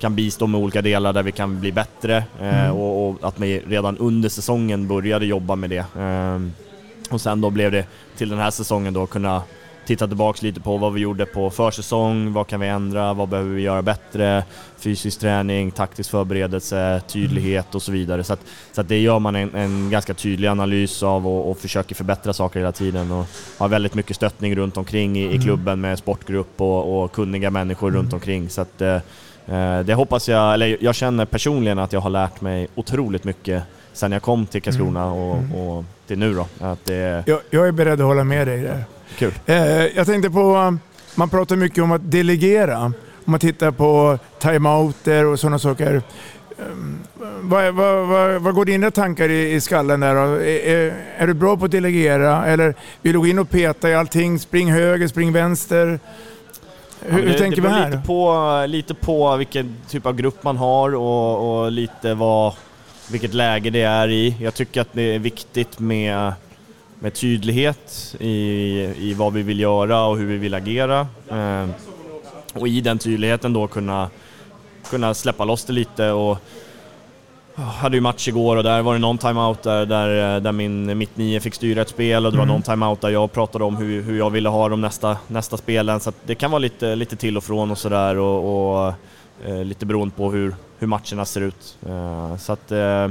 kan bistå med olika delar där vi kan bli bättre. Eh,
Mm.
och, och att vi redan under säsongen började jobba med det. Eh, och sen då blev det till den här säsongen då kunna titta tillbaks lite på vad vi gjorde på försäsong, vad kan vi ändra, vad behöver vi göra bättre, fysisk träning, taktisk förberedelse, tydlighet och så vidare. Så, att, så att det gör man en, en ganska tydlig analys av och, och, försöker förbättra saker hela tiden och har väldigt mycket stöttning runt omkring i, i mm. klubben med sportgrupp och, och kunniga människor mm. runt omkring. Så att, eh, eh, det hoppas jag, eller jag känner personligen att jag har lärt mig otroligt mycket sen jag kom till Karlskrona mm. och, och till nu då. Att det...
jag, jag är beredd att hålla med dig där.
Kul.
Eh, jag tänkte på, man pratar mycket om att delegera. Om man tittar på timeouter och sådana saker. Um, vad, vad, vad, vad, går dina tankar i, i skallen där är, är, är, du bra på att delegera eller vill du gå in och peta i allting? Spring höger, spring vänster. Hur, ja, det, hur tänker
vi
här?
Lite på, lite på vilken typ av grupp man har och, och lite vad, vilket läge det är i. Jag tycker att det är viktigt med med tydlighet i, i vad vi vill göra och hur vi vill agera. Eh, och i den tydligheten då kunna, kunna släppa loss det lite och hade ju match igår och där var det någon timeout där, där, där min mitt nio fick styra ett spel och det var mm. någon timeout där jag pratade om hur, hur jag ville ha de nästa, nästa spelen. Så det kan vara lite, lite till och från och sådär och, och eh, lite beroende på hur, hur matcherna ser ut. Eh, så att eh,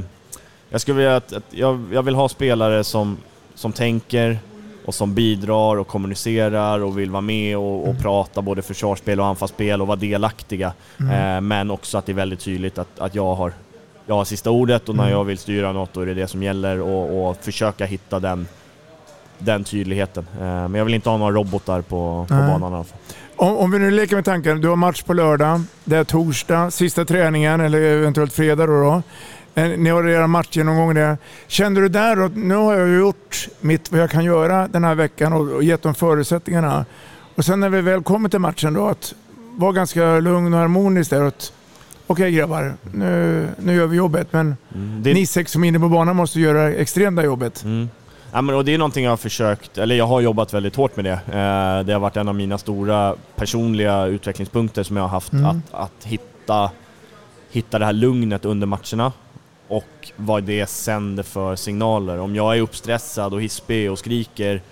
jag skulle vilja att, att jag, jag vill ha spelare som, som tänker och som bidrar och kommunicerar och vill vara med och, och mm. prata både försvarsspel och anfallsspel och vara delaktiga. Mm. Eh, men också att det är väldigt tydligt att, att jag, har, jag har sista ordet och när mm. jag vill styra något då är det det som gäller och, och försöka hitta den, den tydligheten. Eh, men jag vill inte ha några robotar på, på banan i alla fall.
Om, om, vi nu leker med tanken, du har match på lördag, det är torsdag, sista träningen eller eventuellt fredag då. då. Eh, ni har era matchgenomgång där. Kände du där att nu har jag gjort mitt vad jag kan göra den här veckan och gett dem förutsättningarna. Och sen när vi väl kommer till matchen då att vara ganska lugn och harmonisk där. Okej okay, grabbar, nu, nu gör vi jobbet men mm, det... ni sex som är inne på banan måste göra extrema jobbet.
Mm. Ja, men, och det är någonting jag har försökt, eller jag har jobbat väldigt hårt med det. Eh, det har varit en av mina stora personliga utvecklingspunkter som jag har haft, mm. att, att hitta, hitta det här lugnet under matcherna och vad det sänder för signaler. Om jag är uppstressad och hispig och skriker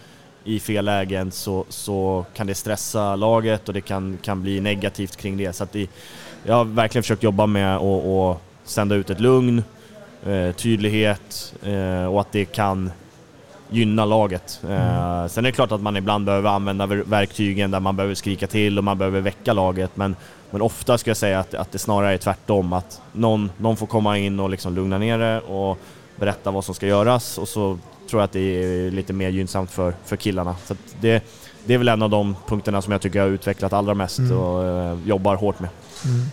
i fel lägen så, så kan det stressa laget och det kan, kan bli negativt kring det. Så det, jag har verkligen försökt jobba med att sända ut ett lugn, eh, tydlighet eh, och att det kan gynna laget. Eh, mm. sen är det klart att man ibland behöver använda verktygen där man behöver skrika till och man behöver väcka laget men men ofta ska jag säga att, att det snarare är tvärtom, att någon, någon får komma in och liksom lugna ner det och berätta vad som ska göras och så tror jag att det är lite mer gynnsamt för, för killarna. Så det, det är väl en av de punkterna som jag tycker jag har utvecklat allra mest mm. och uh, jobbar hårt med. Mm.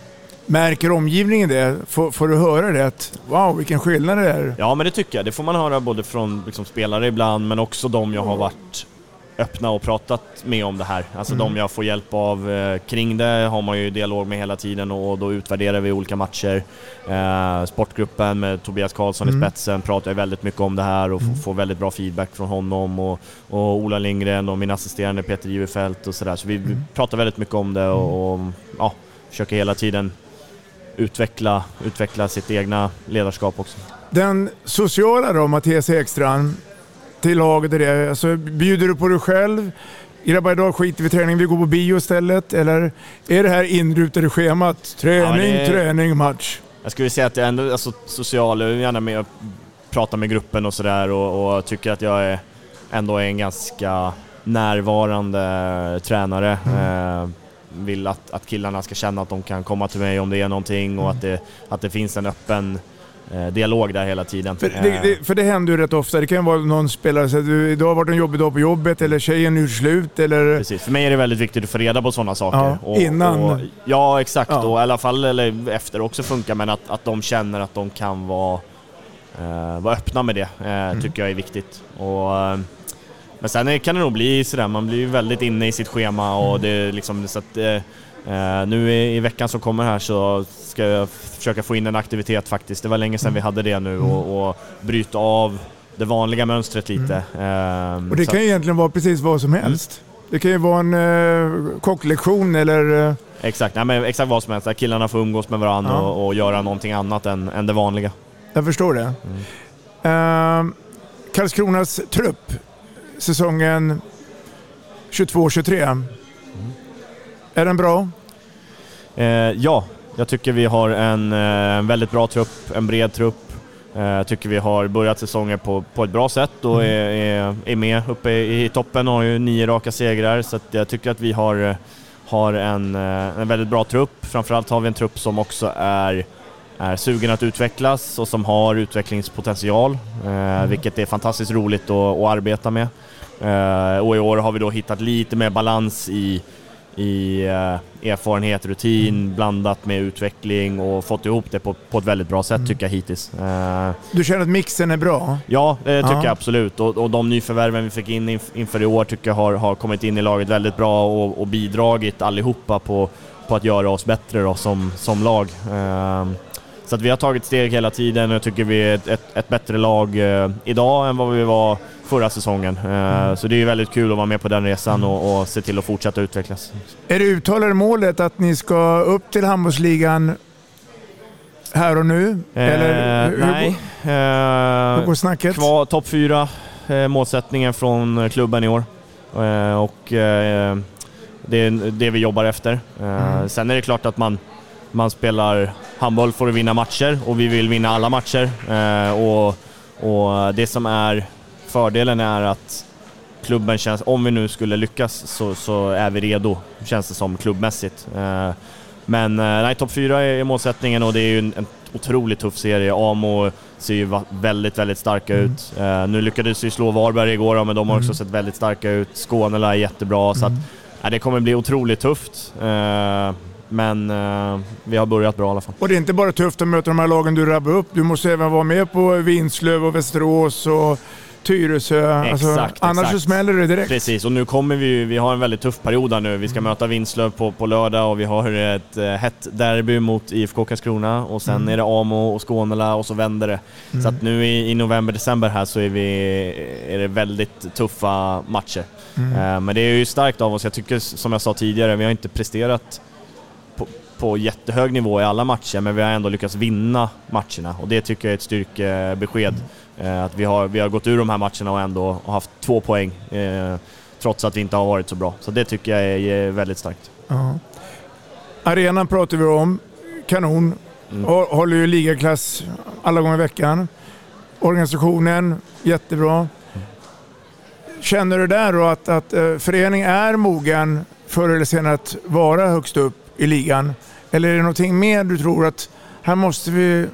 Märker omgivningen det? Får, får, du höra det? Att, wow, vilken skillnad det är?
Ja, men det tycker jag. Det får man höra både från liksom, spelare ibland, men också de jag har varit öppna och pratat med om det här. Alltså mm. de jag får hjälp av eh, kring det har man ju dialog med hela tiden och då utvärderar vi olika matcher. Eh, sportgruppen med Tobias Karlsson mm. i spetsen pratar jag väldigt mycket om det här och mm. får väldigt bra feedback från honom och, och Ola Lindgren och min assisterande Peter Givefelt och sådär. Så vi, mm. pratar väldigt mycket om det och, och ja, försöker hela tiden utveckla, utveckla sitt egna ledarskap också.
Den sociala då, Mattias Ekstrand, till laget? Är det? Alltså, bjuder du på dig själv? Grabbar, idag skiter vi i träning, vi går på bio istället. Eller är det här inrutade schemat? Träning, ja, det... träning, match.
Jag skulle säga att jag ändå är alltså, social, jag är gärna med och pratar med gruppen och sådär och, och, tycker att jag är, ändå är en ganska närvarande tränare. Mm. Eh, vill att, att killarna ska känna att de kan komma till mig om det är någonting och mm. att, det, att det finns en öppen dialog där hela tiden.
För det, det, för det händer ju rätt ofta. Det kan vara någon spelare som säger idag har varit en jobbig dag på jobbet eller tjejen är slut eller...
Precis, för mig är det väldigt viktigt att få reda på sådana saker. Ja,
och, innan? Och,
ja, exakt. Ja. Och i alla fall eller efter också funkar, men att, att de känner att de kan vara, eh, vara öppna med det, eh, mm. tycker jag är viktigt. Och, eh, men sen kan det nog bli sådär, man blir väldigt inne i sitt schema och mm. det liksom så att eh, Uh, nu i, i, veckan som kommer här så ska jag försöka få in en aktivitet faktiskt. Det var länge sedan vi hade det nu mm. och, och bryta av det vanliga mönstret lite.
Mm. Uh, och det kan ju egentligen vara precis vad som helst. Mm. Det kan ju vara en uh, kocklektion eller... Uh...
Exakt, nej, men exakt vad som helst. Där killarna får umgås med varandra ja. och, och, göra någonting annat än, än det vanliga.
Jag förstår det. Mm. Karlskronas trupp, säsongen 22-23. Är den bra?
Eh, ja, jag tycker vi har en, eh, en väldigt bra trupp, en bred trupp. Eh, Jag tycker vi har börjat säsongen på, på ett bra sätt och
Mm.
är, är, är med uppe i, toppen och har ju nio raka segrar. Så jag tycker att vi har, eh, har en, en väldigt bra trupp. Framförallt har vi en trupp som också är, är sugen att utvecklas och som har utvecklingspotential, eh, vilket är fantastiskt roligt att, att arbeta med. Och i år har vi då hittat lite mer balans i i eh, erfarenhet, rutin blandat med utveckling och fått ihop det på, på ett väldigt bra sätt tycker jag hittills. Eh,
Du känner att mixen är bra?
ja, det tycker
Ja.
jag absolut. Och, och de nyförvärven vi fick in inf- inför i år tycker jag har, har kommit in i laget väldigt bra och, och bidragit allihopa på, på att göra oss bättre då, som, som lag. Eh, så att vi har tagit steg hela tiden och jag tycker vi är ett, ett, ett bättre lag eh, idag än vad vi var förra säsongen. Eh, Så det är ju väldigt kul att vara med på den resan och, och se till att fortsätta utvecklas.
Är det uttalade målet att ni ska upp till handbollsligan här och nu? Eller
Eh,
hur, hur
nej.
går-
Eh,
hur går snacket?
Kvar topp fyra, eh, målsättningen från klubben i år. Och det är det vi jobbar efter.
Mm.
Sen är det klart att man, man spelar handboll för att vinna matcher och vi vill vinna alla matcher. Och, och det som är fördelen är att klubben känns, om vi nu skulle lyckas så, så är vi redo, känns det som klubbmässigt. Eh, Men eh, nej, topp fyra är målsättningen och det är ju en, en otroligt tuff serie. Amo ser ju väldigt, väldigt starka ut. Eh, nu lyckades vi slå Varberg igår, men de har också sett väldigt starka ut. Skånela är jättebra, så att, ja, det kommer bli otroligt tufft. Men eh, vi har börjat bra i alla fall.
Och det är inte bara tufft att möta de här lagen du rabbar upp. Du måste även vara med på Vinslöv och Västerås och Tyresö. Alltså,
Exakt,
annars
exakt.
så smäller det direkt.
Precis, och nu kommer vi vi har en väldigt tuff period här nu. Vi ska möta Vinslöv på, på lördag och vi har ett eh, hett derby mot IFK Karlskrona och sen
Mm.
är det Amo och Skånela och så vänder det. Så att nu i, i november, december här så är, vi, är det väldigt tuffa matcher.
Mm.
Eh, men det är ju starkt av oss. Jag tycker, som jag sa tidigare, vi har inte presterat på, på jättehög nivå i alla matcher, men vi har ändå lyckats vinna matcherna och det tycker jag är ett styrkebesked. Eh, Att vi har, vi har gått ur de här matcherna och ändå haft två poäng, eh, trots att vi inte har varit så bra. Så det tycker jag är, väldigt starkt.
Ja. Arenan pratar vi om. Kanon.
Mm.
Hå- Håller ju ligaklass alla gånger i veckan. Organisationen, jättebra. Känner du där då att, att eh, föreningen är mogen förr eller senare att vara högst upp i ligan? Eller är det någonting mer du tror att här måste vi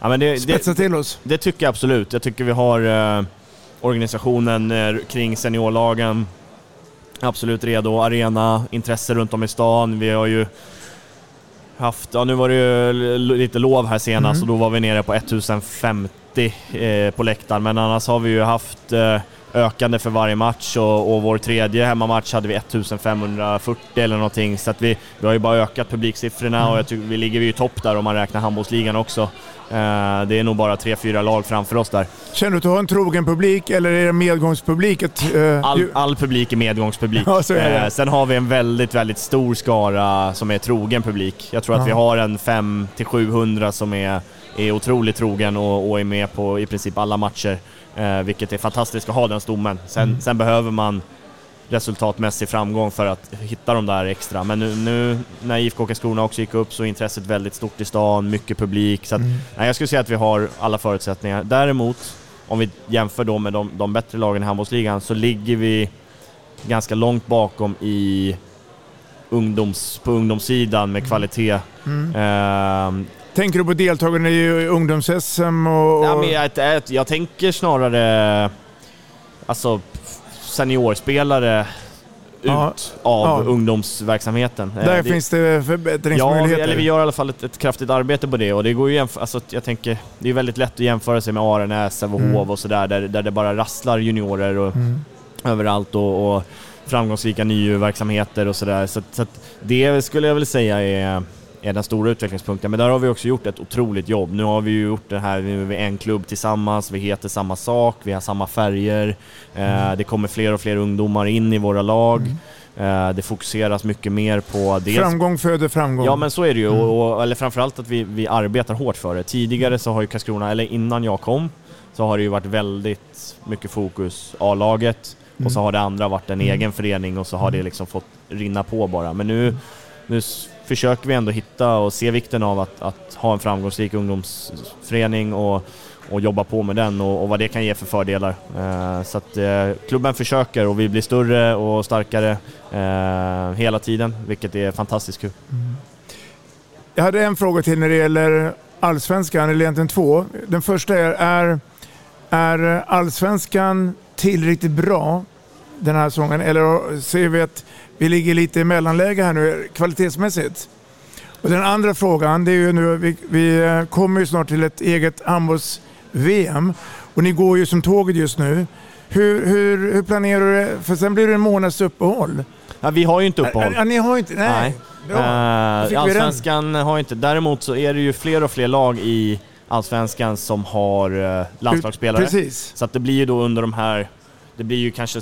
Ja, men det,
spetsa
det,
till oss?
det tycker jag absolut. Jag tycker vi har eh, organisationen eh, kring seniorlagen absolut redo. Arena, intresse runt om i stan. Vi har ju haft, ja nu var det ju lite lov här senast och då var vi nere på 1050 eh, på läktaren. Men annars har vi ju haft eh, ökande för varje match och, och vår tredje hemmamatch hade vi 1540 eller någonting. Så att vi, vi har ju bara ökat publiksiffrorna och jag tycker vi ligger ju topp där om man räknar handbollsligan också. Eh, det är nog bara tre, fyra lag framför oss där.
Känner du att du har en trogen publik eller är det medgångspublik? Att, eh,
All, all publik är medgångspublik.
Ja, är.
Eh, sen har vi en väldigt, väldigt stor skara som är trogen publik. Jag tror att
Ja.
vi har en 500-700 som är, är otroligt trogen och, och är med på i princip alla matcher. Eh, vilket är fantastiskt att ha den stommen. Sen,
Mm.
sen behöver man resultatmässig framgång för att hitta de där extra. Men nu, nu när IFK Karlskrona också gick upp så är intresset väldigt stort i stan, mycket publik. Så att,
Mm.
nej, jag skulle säga att vi har alla förutsättningar. Däremot, om vi jämför då med de, de bättre lagen i handbollsligan, så ligger vi ganska långt bakom i ungdoms, på ungdomssidan med kvalitet.
Mm.
Ehm,
Tänker du på deltagarna i ungdoms-SM och... och
Ja, men jag, jag, jag tänker snarare alltså seniorspelare
Ja.
ut av
Ja.
ungdomsverksamheten. Eh,
där
det-
finns det
Ja,
förbättringsmöjligheter.
eller vi gör i alla fall ett, ett kraftigt arbete på det och det går ju jämför, alltså jag tänker, det är väldigt lätt att jämföra sig med Arenäs, Sävehof
Mm.
och sådär där, där det bara rasslar juniorer och
Mm.
överallt och, och framgångsrika NIU-verksamheter och sådär. Så, så det skulle jag väl säga är, är den stora utvecklingspunkten. Men där har vi också gjort ett otroligt jobb. Nu har vi ju gjort det här, nu är vi en klubb tillsammans, vi heter samma sak, vi har samma färger. Eh, det kommer fler och fler ungdomar in i våra lag. Eh, det fokuseras mycket mer på dels
Framgång föder framgång.
Ja men så är det ju,
Mm.
och, eller framförallt att vi, vi arbetar hårt för det. Tidigare så har ju Karlskrona, eller innan jag kom, så har det ju varit väldigt mycket fokus A-laget Och så har det andra varit en egen förening och så har det liksom fått rinna på bara. Men nu, nu försöker vi ändå hitta och se vikten av att, att ha en framgångsrik ungdomsförening och, och jobba på med den och, och vad det kan ge för fördelar. Eh, så att eh, klubben försöker och vi blir större och starkare eh, hela tiden, vilket är fantastiskt kul. Mm.
Jag hade en fråga till när det gäller allsvenskan, eller egentligen två. Den första är, är, är allsvenskan tillräckligt bra den här säsongen? Eller ser vi att vi ligger lite i mellanläge här nu kvalitetsmässigt? Och den andra frågan, det är ju nu, vi, vi kommer ju snart till ett eget handbolls-VM och ni går ju som tåget just nu. Hur, hur, hur planerar du det? För sen blir det en månads uppehåll.
Ja, vi har ju inte uppehåll.
Ja, ni har inte, nej.
Eh,
vi den.
Allsvenskan har inte, däremot så är det ju fler och fler lag i Allsvenskan som har eh, landslagsspelare.
Precis.
Så att det blir ju då under de här, det blir ju kanske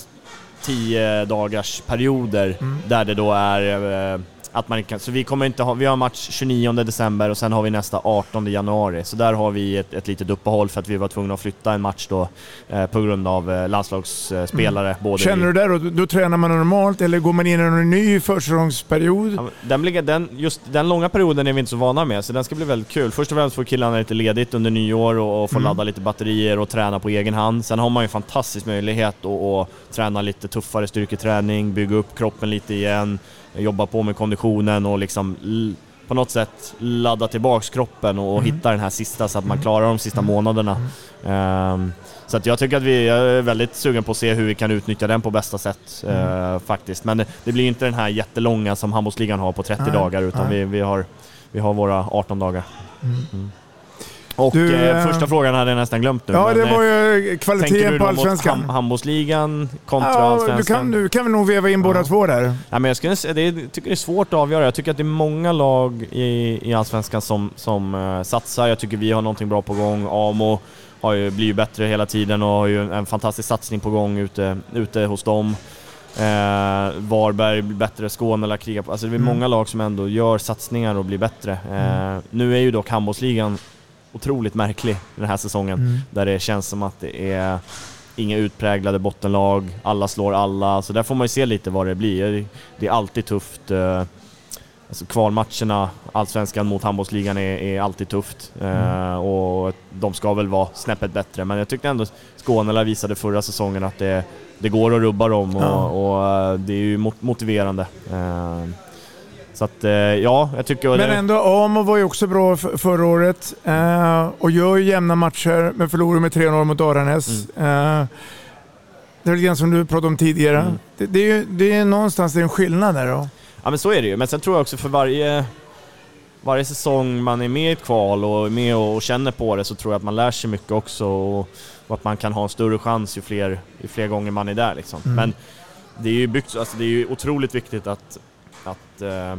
10 dagars perioder
Mm.
där det då är eh, att man inte kan, så vi kommer inte ha, vi har match 29 december och sen har vi nästa 18 januari. Så där har vi ett, ett litet uppehåll för att vi var tvungna att flytta en match då eh, på grund av eh, landslagsspelare. Både
Känner du där då, då tränar man normalt eller går man in i en ny försäsongsperiod?
Ja, Den, blir- den, just den långa perioden är vi inte så vana med, så den ska bli väldigt kul. Först och främst får killarna lite ledigt under nyår och, och få
Mm.
ladda lite batterier och träna på egen hand. Sen har man ju en fantastisk möjlighet att, att träna lite tuffare styrketräning, bygga upp kroppen lite igen, jobba på med konditionen och liksom på något sätt ladda tillbaks kroppen och,
Mm.
hitta den här sista så att man klarar de sista månaderna. Ehm, så att jag tycker att vi är väldigt sugen på att se hur vi kan utnyttja den på bästa sätt
Mm.
eh, faktiskt. Men det, det blir inte den här jättelånga som handbollsligan har på 30
Nej,
dagar utan vi, vi, har, vi har våra 18 dagar. Mm. Och
Du,
eh,
eh,
första frågan hade jag nästan glömt nu.
Ja, det
eh,
var ju
tänker
kvaliteten
du
på allsvenskan.
ham- handbollsligan kontra
Ja, du
allsvenskan?
kan, du kan väl nog veva in båda två där.
Ja, men jag skulle det jag tycker det är svårt att avgöra. Jag tycker att det är många lag i, i Allsvenskan som, som eh, satsar. Jag tycker vi har någonting bra på gång. Amo har ju, blir ju bättre hela tiden och har ju en, fantastisk satsning på gång ute, ute hos dem. Eh, Varberg blir bättre, Skåne lär kriga på. Alltså det är
Mm.
många lag som ändå gör satsningar och blir bättre. Eh, Nu är ju dock handbollsligan otroligt märklig den här säsongen.
Mm.
Där det känns som att det är inga utpräglade bottenlag, alla slår alla. Så där får man ju se lite vad det blir. Det är alltid tufft. eh, Alltså kvalmatcherna, allsvenskan mot handbollsligan är, är alltid tufft. Eh, och de ska väl vara snäppet bättre. Men jag tyckte ändå Skåne visade förra säsongen att det, det går att rubba dem och,
Ja.
och eh, det är ju mot- motiverande. Så att eh, ja, jag tycker...
Men ändå, Amo var ju också bra förra året eh, och gör ju jämna matcher men förlorar med 3-0 mot Aranäs. Eh, det är lite grann som du pratade om tidigare.
Mm.
Det, det, är ju det är någonstans det är en skillnad där då.
Ja men så är det ju, men sen tror jag också för varje, varje säsong man är med i ett kval och är med och känner på det så tror jag att man lär sig mycket också och, och att man kan ha en större chans ju fler, ju fler gånger man är där liksom.
Mm.
Men det är ju byggt, alltså det är ju otroligt viktigt att, att, eh, att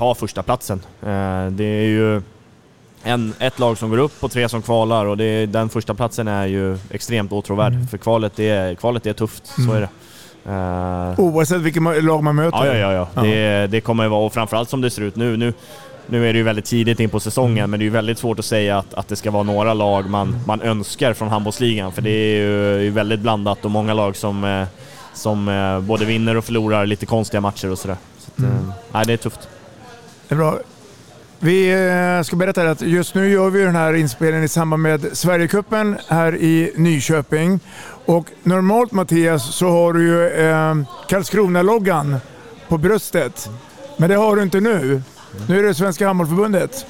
ta första platsen. Eh, det är ju en, ett lag som går upp och tre som kvalar och det, den första platsen är ju extremt åtråvärd
Mm.
för kvalet är, kvalet är tufft, så
Mm.
är det. Eh,
Oavsett vilket lag man möter.
Ja, ja, ja. ja. Det, det kommer vara, och framförallt som det ser ut nu. Nu, nu är det ju väldigt tidigt in på säsongen, men det är ju väldigt svårt att säga att, att det ska vara några lag man, man önskar från handbollsligan, för det är ju väldigt blandat och många lag som, eh, som både vinner och förlorar lite konstiga matcher och sådär. Så att,
Mm.
nej, det är tufft.
Det är bra. Vi eh, ska berätta att just nu gör vi den här inspelningen i samband med Sverigecupen här i Nyköping. Och normalt Mattias så har du ju eh, Karlskrona-loggan på bröstet. Men det har du inte nu. Nu är det Svenska Handbollförbundet.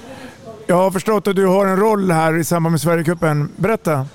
Jag har förstått att du har en roll här i samband med Sverigecupen. Berätta.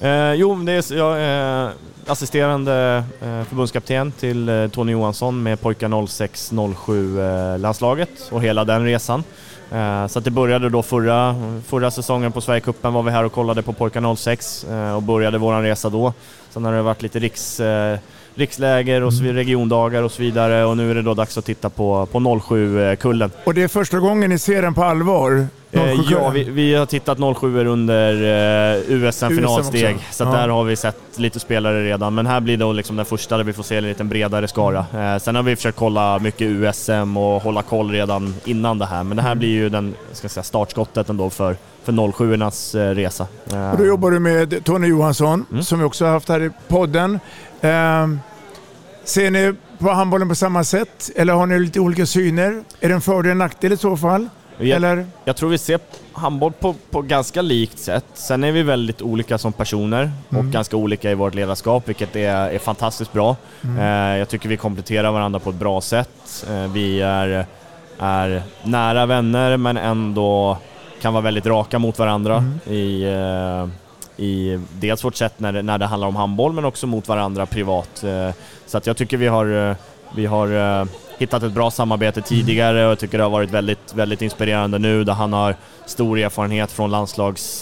Eh, jo, det är, jag är assisterande eh, förbundskapten till eh, Tony Johansson med pojkar 06-07 eh, landslaget och hela den resan. Eh, så att det började då förra, förra säsongen på Sverigecupen var vi här och kollade på pojkar 06 eh, och började våran resa då. Sen har det varit lite riks, eh, riksläger och så vidare, regiondagar och så vidare och nu är det då dags att titta på, på 07-kullen.
Och det är första gången ni ser den på allvar.
Eh,
07?
ja, vi, vi har tittat 07 under eh, USM-finalsteg,
också.
så
Ja.
där har vi sett lite spelare redan. Men här blir det liksom den första där vi får se en lite bredare skara. Eh, sen har vi försökt kolla mycket USM och hålla koll redan innan det här, men det här blir ju den, ska säga, startskottet ändå för, för 07-ornas eh, resa. Eh,
Och då jobbar du med Tony Johansson,
Mm.
som vi också har haft här i podden. Ehm, ser ni på handbollen på samma sätt? Eller har ni lite olika syner? Är det en fördel och en nackdel i så fall?
Jag,
Eller?
jag tror vi ser handboll på, på ganska likt sätt. Sen är vi väldigt olika som personer och
Mm.
ganska olika i vårt ledarskap, vilket är, är fantastiskt bra.
Mm.
Eh, jag tycker vi kompletterar varandra på ett bra sätt. Eh, vi är, är nära vänner, men ändå kan vara väldigt raka mot varandra
Mm.
i, eh, i dels vårt sätt när det, när det handlar om handboll, men också mot varandra privat. Eh, så att jag tycker vi har, eh, vi har eh, hittat ett bra samarbete tidigare och jag tycker det har varit väldigt, väldigt inspirerande nu där han har stor erfarenhet från landslags,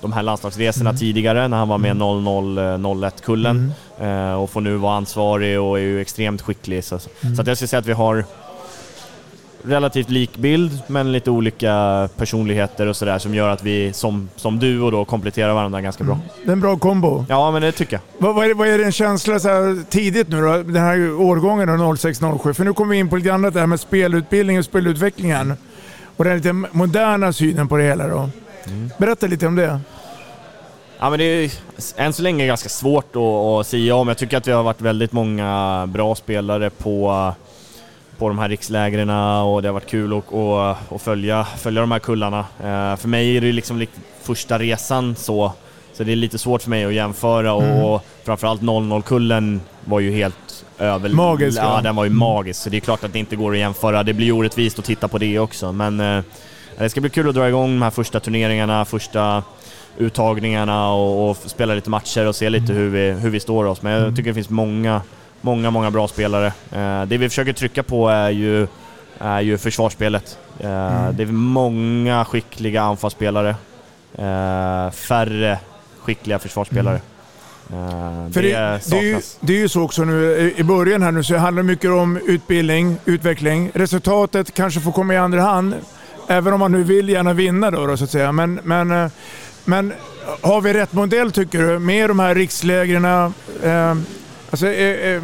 de här landslagsresorna
Mm.
tidigare när han var med 00-01-kullen
Mm.
eh, och får nu vara ansvarig och är ju extremt skicklig. Så,
Mm.
så att jag skulle säga att vi har relativt lik bild men lite olika personligheter och sådär som gör att vi som, som duo då kompletterar varandra ganska bra.
Det är en bra kombo.
Ja men det tycker jag.
Vad, vad, är, vad är din känsla så här tidigt nu då, den här årgången då, 06-07? För nu kommer vi in på lite annat det här med spelutbildning och spelutvecklingen. Och den lite moderna synen på det hela då. Berätta lite om det.
Ja, men det är än så länge ganska svårt att, att säga om. Jag tycker att vi har varit väldigt många bra spelare på, på de här rikslägren och det har varit kul att, att, att följa, följa de här kullarna. Eh, för mig är det liksom första resan så, så det är lite svårt för mig att jämföra och,
Mm.
och framförallt 00-kullen var ju helt över...
Magisk,
Ja, den var ju magisk, så det är klart att det inte går att jämföra. Det blir orättvist att titta på det också, men eh, det ska bli kul att dra igång de här första turneringarna, första uttagningarna och, och spela lite matcher och se lite hur vi, hur vi står oss. Men jag tycker det finns många, många, många bra spelare. Eh, det vi försöker trycka på är ju, är ju försvarsspelet. Eh,
Mm.
Det är många skickliga anfallsspelare. Eh, färre skickliga försvarsspelare.
Mm. För
det,
det, det, är ju, det är ju så också nu i- början här nu så handlar det mycket om utbildning, utveckling. Resultatet kanske får komma i andra hand. Även om man nu vill gärna vinna då, då så att säga. Men, men, men har vi rätt modell tycker du? Med de här rikslägren? Eh, alltså, är,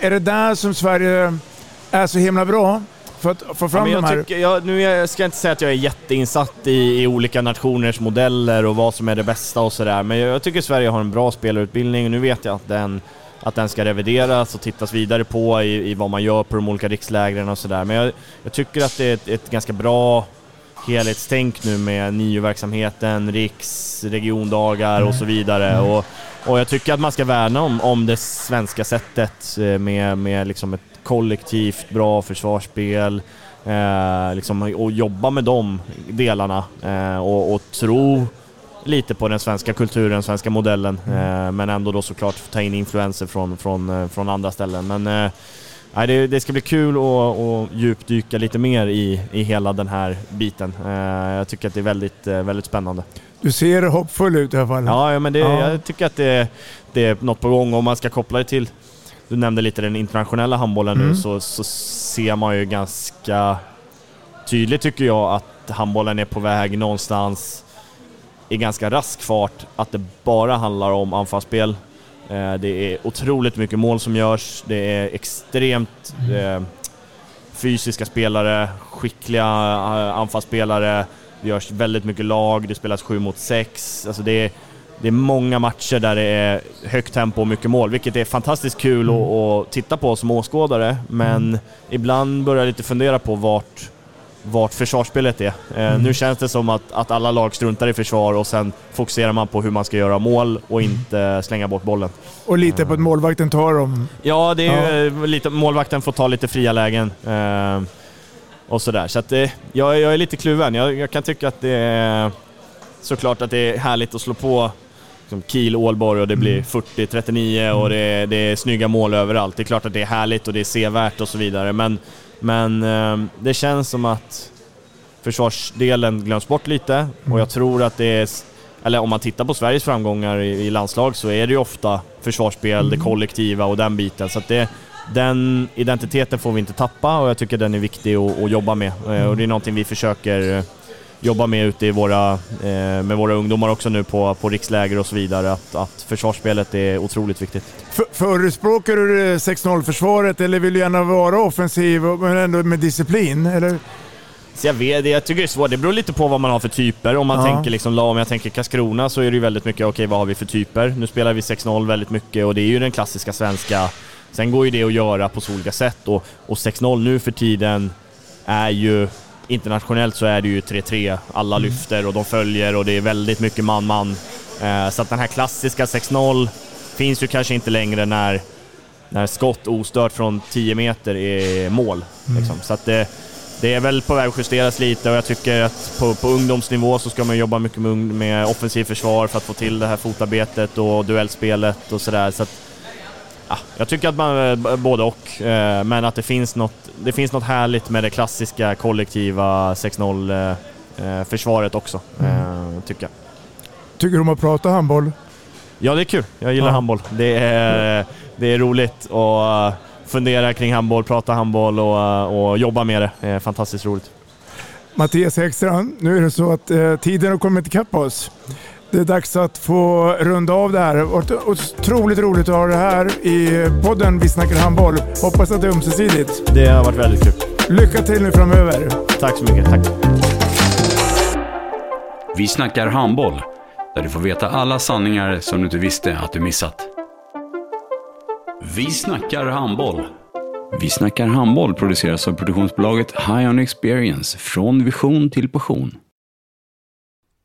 är det där som Sverige är så himla bra? För att få
Ja,
fram
men
de här?
jag, tycker, jag, nu jag ska jag inte säga att jag är jätteinsatt i, i olika nationers modeller och vad som är det bästa och sådär, men jag, jag tycker Sverige har en bra spelarutbildning och nu vet jag att den, att den ska revideras och tittas vidare på i, i vad man gör på de olika rikslägren och sådär. Men jag, jag tycker att det är ett, ett ganska bra helhetstänk nu med NIU-verksamheten, riks, regiondagar och så vidare. Och, och jag tycker att man ska värna om, om det svenska sättet eh, med, med liksom ett kollektivt bra försvarsspel eh, liksom, och jobba med de delarna eh, och, och tro lite på den svenska kulturen, svenska modellen, eh, men ändå då såklart ta in influenser från, från, eh, från andra ställen. Men eh, det, det ska bli kul att, djupdyka lite mer i, i hela den här biten. Jag tycker att det är väldigt, väldigt spännande.
Du ser hoppfull ut i alla fall.
Ja, men det,
Ja.
jag tycker att det, det är något på gång. Om man ska koppla det till, du nämnde lite den internationella handbollen
Mm.
nu, så, så ser man ju ganska tydligt tycker jag att handbollen är på väg någonstans i ganska rask fart, att det bara handlar om anfallsspel. Eh, Det är otroligt mycket mål som görs, det är extremt eh, fysiska spelare, skickliga eh, anfallsspelare, det görs väldigt mycket lag, det spelas 7 mot 6. Alltså det, är, det är många matcher där det är högt tempo och mycket mål, vilket är fantastiskt kul att, att titta på som åskådare, men ibland börjar jag lite fundera på vart, vart försvarsspelet är. Eh, Nu känns det som att, att alla lag struntar i försvar och sen fokuserar man på hur man ska göra mål och inte slänga bort bollen.
Och lita på att målvakten tar dem.
Ja, det är ju eh, lite, målvakten får ta lite fria lägen. Eh, och sådär. Så att det, jag, jag är lite kluven. Jag, jag kan tycka att det är såklart att det är härligt att slå på liksom Kiel, Ålborg och det blir 40-39 och det, är- det är snygga mål överallt. Det är klart att det är härligt och det är sevärt och så vidare, men, men eh, det känns som att försvarsdelen glöms bort lite och jag tror att det är eller om man tittar på Sveriges framgångar i, landslag så är det ju ofta försvarsspel, det kollektiva och den biten. Så det, den identiteten får vi inte tappa och jag tycker den är viktig att, att jobba med. Eh, Och det är någonting vi försöker, jobbar med ute i våra, eh, med våra ungdomar också nu på, på riksläger och så vidare. Att, att försvarsspelet är otroligt viktigt.
För, förespråkar du 6-0-försvaret eller vill du gärna vara offensiv men ändå med disciplin? Eller?
Så jag vet, jag tycker det är svårt. Det beror lite på vad man har för typer. Om man
Ja.
tänker liksom, om jag tänker Karlskrona så är det ju väldigt mycket, okej vad har vi för typer? Nu spelar vi 6-0 väldigt mycket och det är ju den klassiska svenska. Sen går ju det att göra på så olika sätt och, och 6-0 nu för tiden är ju internationellt så är det ju 3-3. Alla lyfter och de följer och det är väldigt mycket man-man. Eh, så att den här klassiska 6-0 finns ju kanske inte längre när, när skott ostört från 10 meter är mål. Liksom. Så att det, det är väl på väg att justeras lite och jag tycker att på, på ungdomsnivå så ska man jobba mycket med, med offensiv försvar för att få till det här fotarbetet och duellspelet och sådär. Så att, ja, jag tycker att man, b- både och, eh, men att det finns, något, det finns något härligt med det klassiska kollektiva 6-0 eh, eh, försvaret också, eh, tycker jag.
Tycker du om att prata handboll?
Ja, det är kul. Jag gillar
Ja.
handboll. Det är, det är roligt att fundera kring handboll, prata handboll och, och jobba med det. Det är fantastiskt roligt.
Mattias Ekstrand, nu är det så att eh, tiden har kommit ikapp oss. Det är dags att få runda av det här. Det har otroligt roligt att ha det här i podden Vi snackar handboll. Hoppas att det är ömsesidigt.
Det har varit väldigt kul.
Lycka till nu framöver.
Tack så mycket. Tack.
Vi snackar handboll, där du får veta alla sanningar som du inte visste att du missat. Vi snackar handboll. Vi snackar handboll produceras av produktionsbolaget High On Experience, från vision till passion.